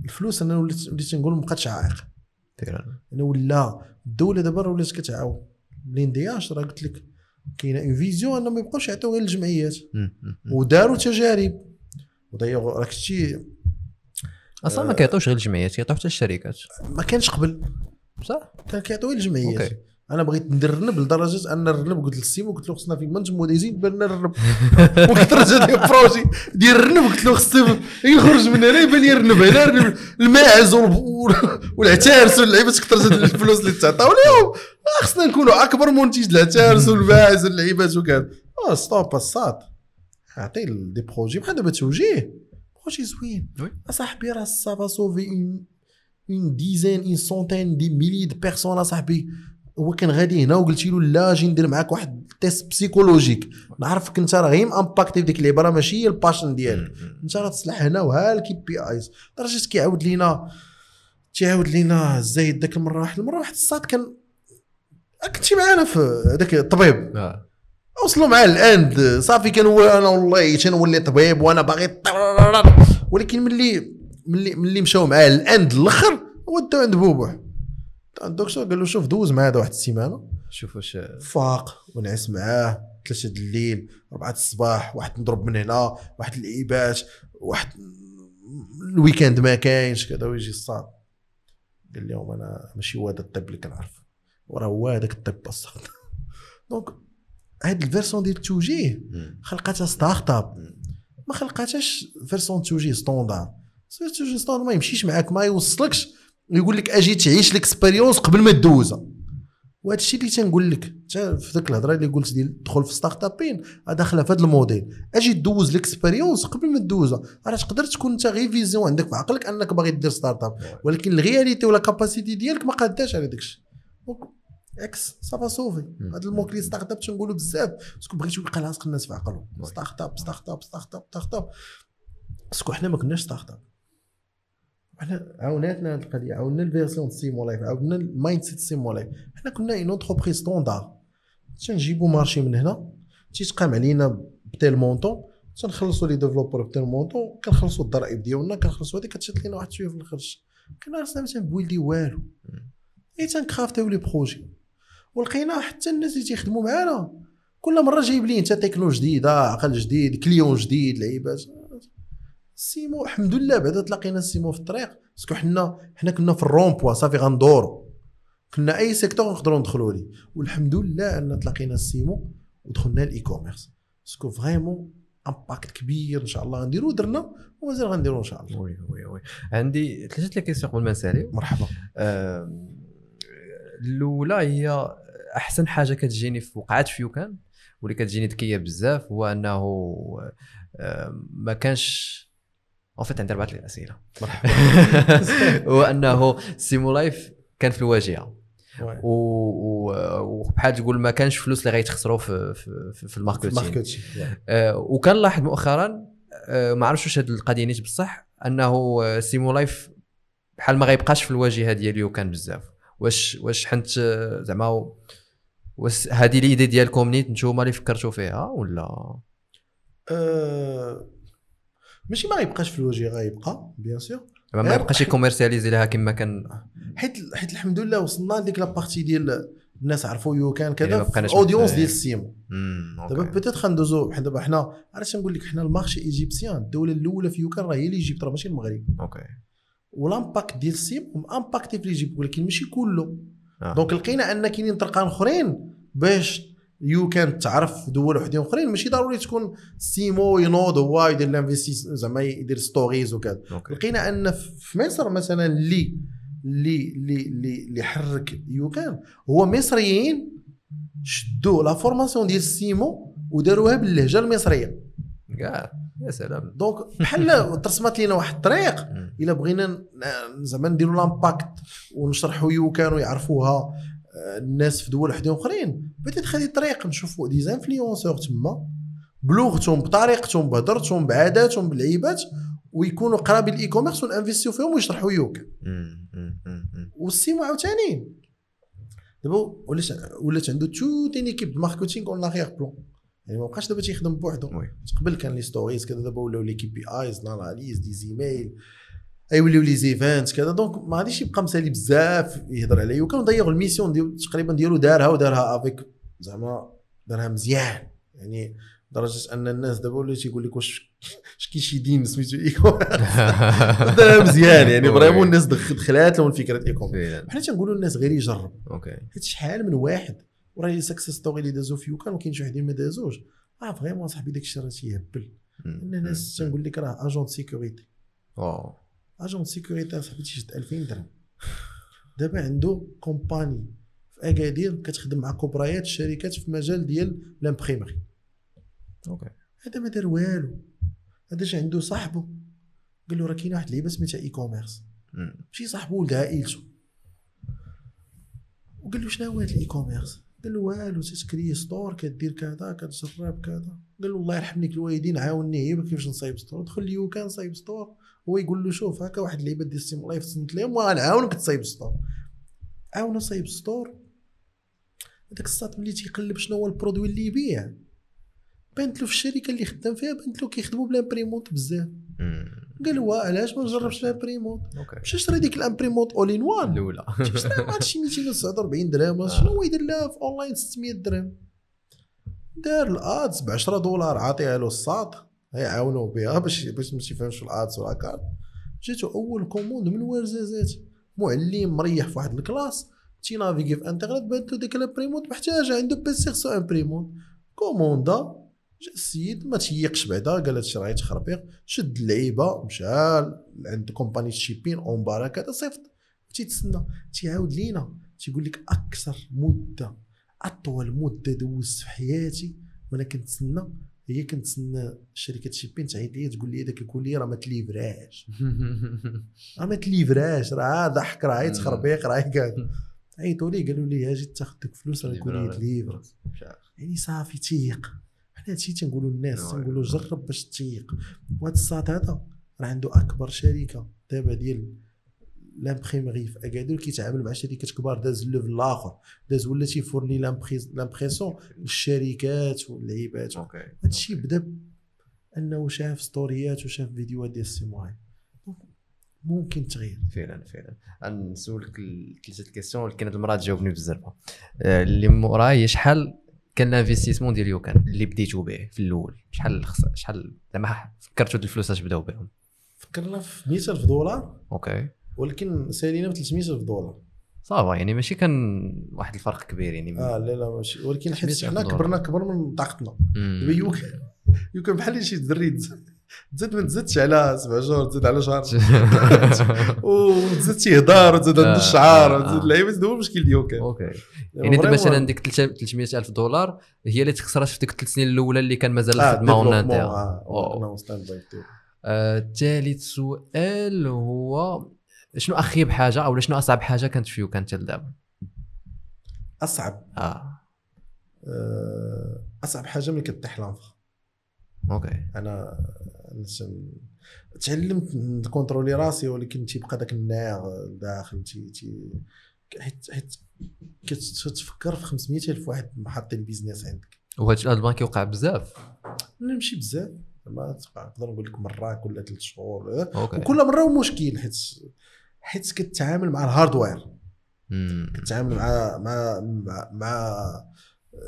[SPEAKER 1] الفلوس أنا وليت وليت نقول ما بقاتش عائق.
[SPEAKER 2] فعلا.
[SPEAKER 1] أنا ولا الدولة دابا راه ولات كتعاون. الاندياش راه قلت لك كاينة اون فيزيون أنهم ما يبقاوش يعطيو غير للجمعيات. وداروا تجارب. ودايوغ راك شتي
[SPEAKER 2] أصلا ما كيعطيوش غير الجمعيات كيعطيو حتى الشركات.
[SPEAKER 1] ما كانش قبل.
[SPEAKER 2] صح
[SPEAKER 1] كان كيعطيو غير الجمعيات أنا بغيت ندرنب لدرجة أن نرنب قلت للسيمو قلت له خصنا في منتج موديزين بان نرنب. رجع ديال البروجي ديال الرنب قلت له خصني يخرج من هنا يبان يرنب هنا رنب الماعز والعتارس واللعيبات كثر الفلوس اللي تعطاو لهم آه، خصنا نكونوا أكبر منتج العتارس والماعز واللعيبات وكذا. آه ستوب الساط عطي دي بروجي بحال دابا توجيه. بروجي زوين.
[SPEAKER 2] وي.
[SPEAKER 1] أصاحبي راه سافا سوفي اون اون ديزين اون سونتين دي ميلي دو بيرسون أصاحبي. هو كان غادي هنا وقلتي له لا أجي ندير معاك واحد تيست بسيكولوجيك نعرفك انت راه غير امباكتي ديك اللعبه راه ماشي هي الباشن ديالك. انت راه تصلح هنا وها الكي بي ايز لدرجه كيعاود لينا تيعاود لينا زايد داك المره واحد المره واحد الصاد كان كنتي معانا في هذاك الطبيب.
[SPEAKER 2] آه.
[SPEAKER 1] وصلوا معاه الاند صافي كان هو أنا والله تنولي طبيب وأنا باغي ولكن ملي ملي ملي مشاو معاه الاند الأخر وداو عند بوبوح. الدكتور قال له شوف دوز معاه هذا واحد السيمانة.
[SPEAKER 2] شوف واش
[SPEAKER 1] فاق ونعس معاه ثلاثة د الليل أربعة الصباح واحد نضرب من هنا واحد اللعيبات واحد ال weekend ما كاينش كذا ويجي الصاد. قال لهم أنا ماشي هو هذا الطب اللي كنعرف. وراه هو هذاك الطب بصح دونك هاد ال version ديال التوجيه. خلقاتها
[SPEAKER 2] startup.
[SPEAKER 1] ما خلقاتهاش version توجيه standard سير توجيه standard ما يمشيش معاك ما يوصلكش. ويقول لك أجي تعيش ال expérience قبل ما تدوزها. وهذا الشيء اللي تنقول لك. في ذاك الهضرة اللي قلت ديال دخل في startup ين داخلة في هذا الموديل. أجي دوز الاكسبيريونس قبل ما تدوزها. راه تقدر تكون انت غير فيزيون عندك في عقلك أنك باغي دير ستارت اب ولكن الرياليتي ولا كاباسيتي ديالك ما قاداش على داك الشيء إكس صافا صوفي هذا الموكلي ستارت اب تنقولوا بزاف. باسكو بغيتو يبقى لاصق الناس في عقلهم. ستارت اب ستارت اب ستارت اب ستارت اب باسكو حنا ما كناش ستارت اب حنا عاوناتنا هذه القضية عاونا الفيرسيون سيمو لايف عاونا المايند سيت سيمو لايف حنا كنا une entreprise standard تنجيبوا marché من هنا تيتقام علينا ب tel montant تنخلصوا les développeurs ب tel montant كنخلصوا الضرائب ديالنا كنخلصوا هذيك كتشد لينا واحد شوية في الخرج. كنا راسنا ما تنبويلدي والو. et تنكرافتيو les projets. ولقينا حتى الناس اللي تيخدموا معانا كل مرة جايب لي أنت تكنو جديده عقل جديد client جديد لعيبات. سيمو الحمد لله بعدا تلاقينا سيمو في الطريق. parce que حنا حنا كنا في الرومبوا صافي غندورو كنا أي secteur نقدروا ندخلوا ليه. والحمد لله أن تلاقينا السيمو ودخلنا ال e-commerce parce que vraiment impact كبير إن شاء الله غنديرو درنا ومازال غنديرو إن شاء الله.
[SPEAKER 2] oui oui oui. عندي ثلاثة les questions قبل ما نسالي
[SPEAKER 1] مرحبا.
[SPEAKER 2] آم، الأولى هي أحسن حاجة كتجيني في وقعات في YouCan واللي كتجيني ذكية بزاف هو أنه آم، ما كانش en fait عندي اربعه الأسئلة.
[SPEAKER 1] مرحبا.
[SPEAKER 2] هو أنه سيمو لايف كان في
[SPEAKER 1] الواجهة.
[SPEAKER 2] و- وبحال تقول ما كانش فلوس اللي غيتخسروا في في, في, ال marketing.
[SPEAKER 1] marketing
[SPEAKER 2] آه، وكان لاحظ مؤخرا آه، ما عرفتش واش هذه القضية نيت بصح أنه سيمو لايف بحال ما غيبقاش في الواجهة ديال YouCan بزاف. واش واش حنت آه، زعما واش هذه les idées ديالكم نيت نتوما اللي فكرتوا فيها ولا؟
[SPEAKER 1] أه ماشي ما غيبقاش في الوجه غيبقى bien sûr
[SPEAKER 2] ما يبقاش يكوميرسياليزي لها كما كان.
[SPEAKER 1] حيت حيت الحمد لله وصلنا لديك la partie ديال الناس عرفوا
[SPEAKER 2] YouCan
[SPEAKER 1] كذا
[SPEAKER 2] ال
[SPEAKER 1] audience
[SPEAKER 2] مت-
[SPEAKER 1] ديال السيمو دابا. peut-être غندوزو بحال دابا حنا علاش نقول لك حنا ال marché égyptien؟ الدولة الأولى في YouCan راه هي ال Egypte راه ماشي المغرب.
[SPEAKER 2] OK
[SPEAKER 1] وال impact ديال السيمو impacté في ال Egypte ولكن ماشي كله.
[SPEAKER 2] آه.
[SPEAKER 1] donc لقينا أن كاينين طرقان أخرين باش YouCan تعرف في دول وحدين اخرين ماشي ضروري تكون سيمو ينوض هو يدير l'investi زعما يدير stories وكذا. لقينا أن في مصر مثلا اللي اللي اللي اللي حرك YouCan هو مصريين شدوا la formation ديال السيمو وداروها باللهجة المصرية.
[SPEAKER 2] كاع يا سلام.
[SPEAKER 1] donc بحال ترسمات لينا واحد الطريق. إلا بغينا زعما نديروا l'impact ونشرحوا YouCan يعرفوها آه، الناس في دول وحدين أخرين. بديت خلي طريق نشوفوا des influenceurs تما بلغتهم بطريقتهم بهضرتهم بعاداتهم بالعيبات ويكونوا قرابين ال e-commerce ون investi و فيهم ويشرحوا YouCan
[SPEAKER 2] مم، مم، مم، مم.
[SPEAKER 1] والسيمو عاوتاني. دابا ولات ولات عنده toute une équipe marketing en arrière-plan يعني ما بقاش دابا تيخدم بوحدو. قبل كان les stories كذا دابا ولاو les KPIs l'analyse des emails. يوليو les events كذا. donc ما غاديش يبقى مسالي بزاف يهضر عليه. وكانوا ضيعوا ال mission ديال تقريبا ديالو دارها ودارها avec زعما دارها مزيان. يعني لدرجه أن الناس دابا ولاو تيقول لك واش اش كاين شي دين سميتو e-com؟ دارها مزيان. يعني. vraiment الناس دخ- دخلات لهم فكرة e-com.
[SPEAKER 2] فعلا.
[SPEAKER 1] حنا تنقولوا للناس غير يجرب.
[SPEAKER 2] أوكي.
[SPEAKER 1] حيت شحال من واحد وراه les stories اللي دازو في YouCan وكاين شي وحدين ما دازوش. آه vraiment صاحبي داك الشيء راه تيهبل. الناس. تنقول لك راه agent
[SPEAKER 2] sécurité
[SPEAKER 1] agent sécurité صاحبي تيشد 2000 درهم دابا عنده compagnie في اكادير كتخدم مع كبريات الشركات في مجال ديال l'imprimerie
[SPEAKER 2] أوكي
[SPEAKER 1] هذا ما دار والو. هذا جا عنده صاحبه قال له راه كاينة واحد اللعيبة سميتها e-commerce
[SPEAKER 2] مم.
[SPEAKER 1] ماشي صاحبه ولد عائلته. وقال له شنو هو هذا ال e-commerce قال له والو تتكري store كدير كذا كتجرب كذا. قال له الله يرحم لك الوالدين عاوني هي كيفاش نصايب store دخل ل YouCan صايب store هو يقول له شوف هكا واحد اللعيبه ديال stream live تصنت لهم وغنعاونك تصايب store. عاونو صايب store. هذاك الساط ملي تيقلب شنو هو ال produit اللي يبيع. بانت له في الشركة اللي خدام فيها بانت له كيخدموا ب l'imprimante
[SPEAKER 2] بزاف.
[SPEAKER 1] قال هو علاش ما نجربش
[SPEAKER 2] l'imprimante
[SPEAKER 1] مشى شرا ديك l'imprimante اول ان وان
[SPEAKER 2] الأولى.
[SPEAKER 1] شرا شي 249 درهم. ولا شنو هو يدير لها في اونلاين 600 درهم؟ دار ال ads ب 10 دولار عاطيها له الساط. يعاونوا بها باش باش ما تيفهمش في ال ads ولا كارت. جاتو أول commande من ورزازات معلم مريح في واحد ال classe تي naviguer في انترنت بانت له ديك l'imprimante محتاجة عنده PC خصو imprimante commanda جا السيد ما تيقش بعدا قال هادشي راه يتخربيق شد اللعيبة مشى عند company shipping اون بارا هذا صيفط. تيتسنى تيعاود لينا. تيقول لك أكثر مدة أطول مدة دوزت في حياتي وأنا كنتسنى هي كنتسنى شركة shipping تعيط لي تقول لي داك ال colis راه ما ت livra ش. راه ما ت livra ش راه ضحك راه يتخربيق راه كذا عيطوا لي قالوا لي أجي تاخذ دوك فلوس راه ال colis يت livrer. يعني صافي تيق. حنا هادشي تنقولوا للناس. تنقولوا جرب باش تيق. وهذا الساط هذا راه عنده أكبر شركة دابا ديال l'imprimerie في اكادير كيتعامل مع شركات كبار داز ال level الآخر داز ولا تي fournir l'impression للشركات واللعيبات.
[SPEAKER 2] أوكي
[SPEAKER 1] هادشي بدا أنه شاف stories ات وشاف فيديوهات ديال السيموراي ممكن تغير.
[SPEAKER 2] فعلا فعلا. نسولك ثلاثة questions اللي كانت المرأة تجاوبني بزاف آه، اللي موراها هي شحال كان ال investissement ديال YouCan اللي بديتو به في الأول؟ شحال شحال زعما فكرتوا الفلوس اش بداو بهم؟
[SPEAKER 1] فكرنا في 100000 دولار.
[SPEAKER 2] أوكي.
[SPEAKER 1] ولكن سالينا ب 300000 دولار.
[SPEAKER 2] صافا يعني ماشي كان واحد الفرق كبير يعني.
[SPEAKER 1] آه لا لا ماشي. ولكن حيت
[SPEAKER 2] 300000
[SPEAKER 1] حنا. كبرنا كبر من طاقتنا. دابا يوكان بحال شي دري تزاد- ما تزادش على سبع شهور تزاد على شهر. وتزاد تيهضر وتزاد عنده
[SPEAKER 2] آه،
[SPEAKER 1] الشعار
[SPEAKER 2] آه،
[SPEAKER 1] وتزاد
[SPEAKER 2] آه.
[SPEAKER 1] اللعيبة هذا هو المشكل ديال يوكان
[SPEAKER 2] أوكي. يعني أنت مثلا ديك 300 ألف دولار هي اللي تخسرات في ديك الثلاث سنين الأولى اللي كان مازال الخدمه. آه، ثالث سؤال هو شنو أخيب حاجة أو شنو أصعب حاجة كانت في YouCan تل دابا
[SPEAKER 1] أصعب؟
[SPEAKER 2] آه.
[SPEAKER 1] آه، أصعب حاجة ملي كطيح
[SPEAKER 2] l'infra.
[SPEAKER 1] أوكي. أنا تعلمت ن contrôler راسي ولكن تيبقى داك النار داخل تي تي حيت حيت كتفكر في 500 ألف واحد محط ال business عندك.
[SPEAKER 2] وهذا ال panne كيوقع بزاف.
[SPEAKER 1] لا ماشي بزاف. ما نقدر نقول لك مرة كل ثلاث شهور.
[SPEAKER 2] أوكي.
[SPEAKER 1] وكل مرة مشكل حيت حيت كتعامل مع ال
[SPEAKER 2] hardware.
[SPEAKER 1] كتعامل مع مع مع, مع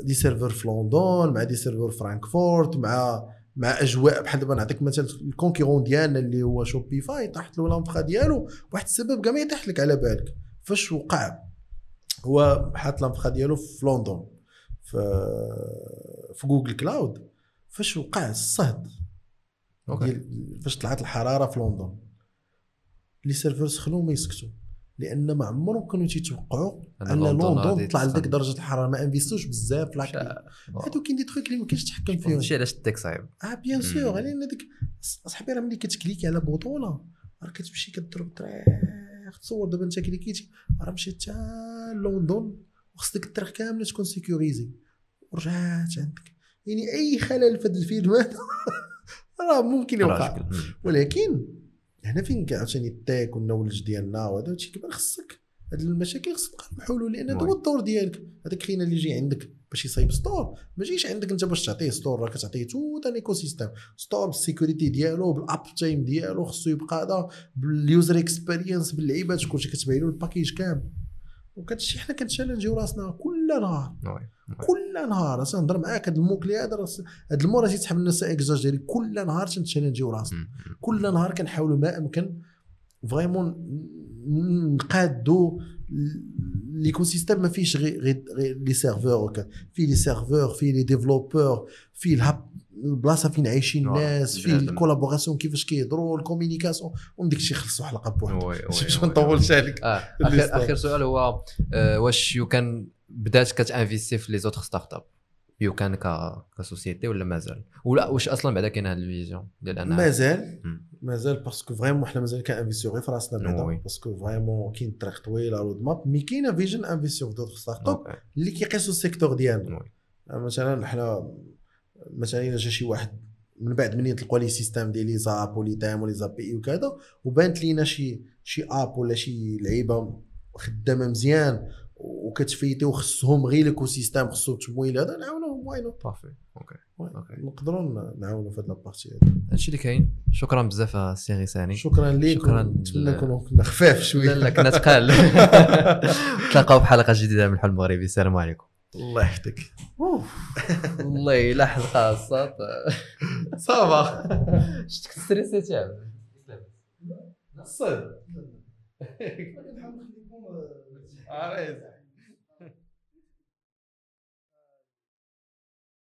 [SPEAKER 1] des serveurs في لندن مع des serveurs في فرانكفورت مع مع أجواء بحال دابا نعطيك مثلا ال concurrent ديالنا اللي هو Shopify طاحت له ال infra ديالو واحد السبب كاع ما يطيح لك على بالك. فاش وقع؟ هو حاط ال infra ديالو في لندن في في Google Cloud فاش وقع الصهد فاش طلعت الحرارة في لندن. les serveurs سخنوا ما يسكتوا. لأن ما عمرهم كانوا تيتوقعوا
[SPEAKER 2] أن لندن
[SPEAKER 1] لندن
[SPEAKER 2] غادي
[SPEAKER 1] طلع لديك. درجة الحراره ما investi وش بزاف في هادو كاين دي تخيك اللي ما كاينش تحكم فيهم.
[SPEAKER 2] هادشي علاش ال tech
[SPEAKER 1] صعيب. آه bien
[SPEAKER 2] sûr.
[SPEAKER 1] لأن ديك اصاحبي راه ملي كت cliquer على bouton راه كتمشي كضرب طريق تصور دابا أنت cliqué تي راه مشيت حتى لندن وخص ديك الطريق كامله تكون sécurisée ورجعت عندك. يعني أي خلل في هاد الفيلم هذا راه ممكن يوقع. ولكن هنا فين كاع عاوتاني ال tech وال knowledge ديالنا وهذا هادشي كيبان خصك. هاد المشاكل خصك تلقى لهم حلول لأن هذا. هو الدور ديالك. هذاك خينا اللي يجي عندك باش يصايب store ما جيش عندك أنت باش تعطيه store راه كتعطيه tout un écosystème store بال sécurité ديالو بال uptime ديالو خصو يبقى هذا بال user experience باللعيبات كلشي كتبين له ال package كامل. وكتشي حنا كنتشالنجيو راسنا كل نهار. كل نهار أصلا نهضر معاك هذا الموكلي هذا هذا المو راه تيتحب الناس اكزاجيري كل نهار تنتشالنجيو راسنا. كل نهار كنحاولوا ما أمكن vraiment نقادوا l'écosystème ما فيش غير غير les serveurs فيه les serveurs فيه les développeurs فيه ال hub البلاصة فين عايشين
[SPEAKER 2] آه،
[SPEAKER 1] الناس
[SPEAKER 2] بنادم.
[SPEAKER 1] ال collaboration كيفاش كيهضروا ال communication ومن ديك الشيء خلصوا حلقه بوحدها. باش. ما نطولش عليك اللي
[SPEAKER 2] آخر آخر سؤال هو آه، واش YouCan بدات كتانفيستي في les autres startups YouCan ك société ولا مازال ولا واش أصلا بعدا كاين هاد ال vision ديال انها
[SPEAKER 1] مازال. مازال parce que vraiment حنا مازال كانفيستيو غير في راسنا بعدا.
[SPEAKER 2] parce
[SPEAKER 1] que vraiment كاين طريق طويله roadmap mais كاينة vision انفيستيو في d'autres
[SPEAKER 2] startups.
[SPEAKER 1] اللي كيقيسوا ال secteur
[SPEAKER 2] ديالنا.
[SPEAKER 1] مثلا حنا مثلا إلا جا شي واحد من بعد من يطلقوا les systèmes ديال les apps و les thèmes و les API وكذا وبانت لينا شي شي app ولا شي لعيبة خدامة مزيان وكتفيتي وخصهم غير ال écosystème خصو التمويل هذا نعاونوهم why not
[SPEAKER 2] parfait OK OK.
[SPEAKER 1] نقدروا نعاونوا في هذه la partie هذه
[SPEAKER 2] هادشي اللي كاين. شكرا بزاف آه، سي غيساني
[SPEAKER 1] شكرا ليك
[SPEAKER 2] شكراً
[SPEAKER 1] نتمنى نكونوا كنا خفاف شوية.
[SPEAKER 2] لا لا كنا تقال. تلاقاو في حلقة جديدة من الحلم المغربي السلام عليكم.
[SPEAKER 1] الله يحفظك.
[SPEAKER 2] والله إلا حلقة صاط
[SPEAKER 1] صافا.
[SPEAKER 2] شفتك ستريسيتي عاد
[SPEAKER 1] صد Ah, é isso.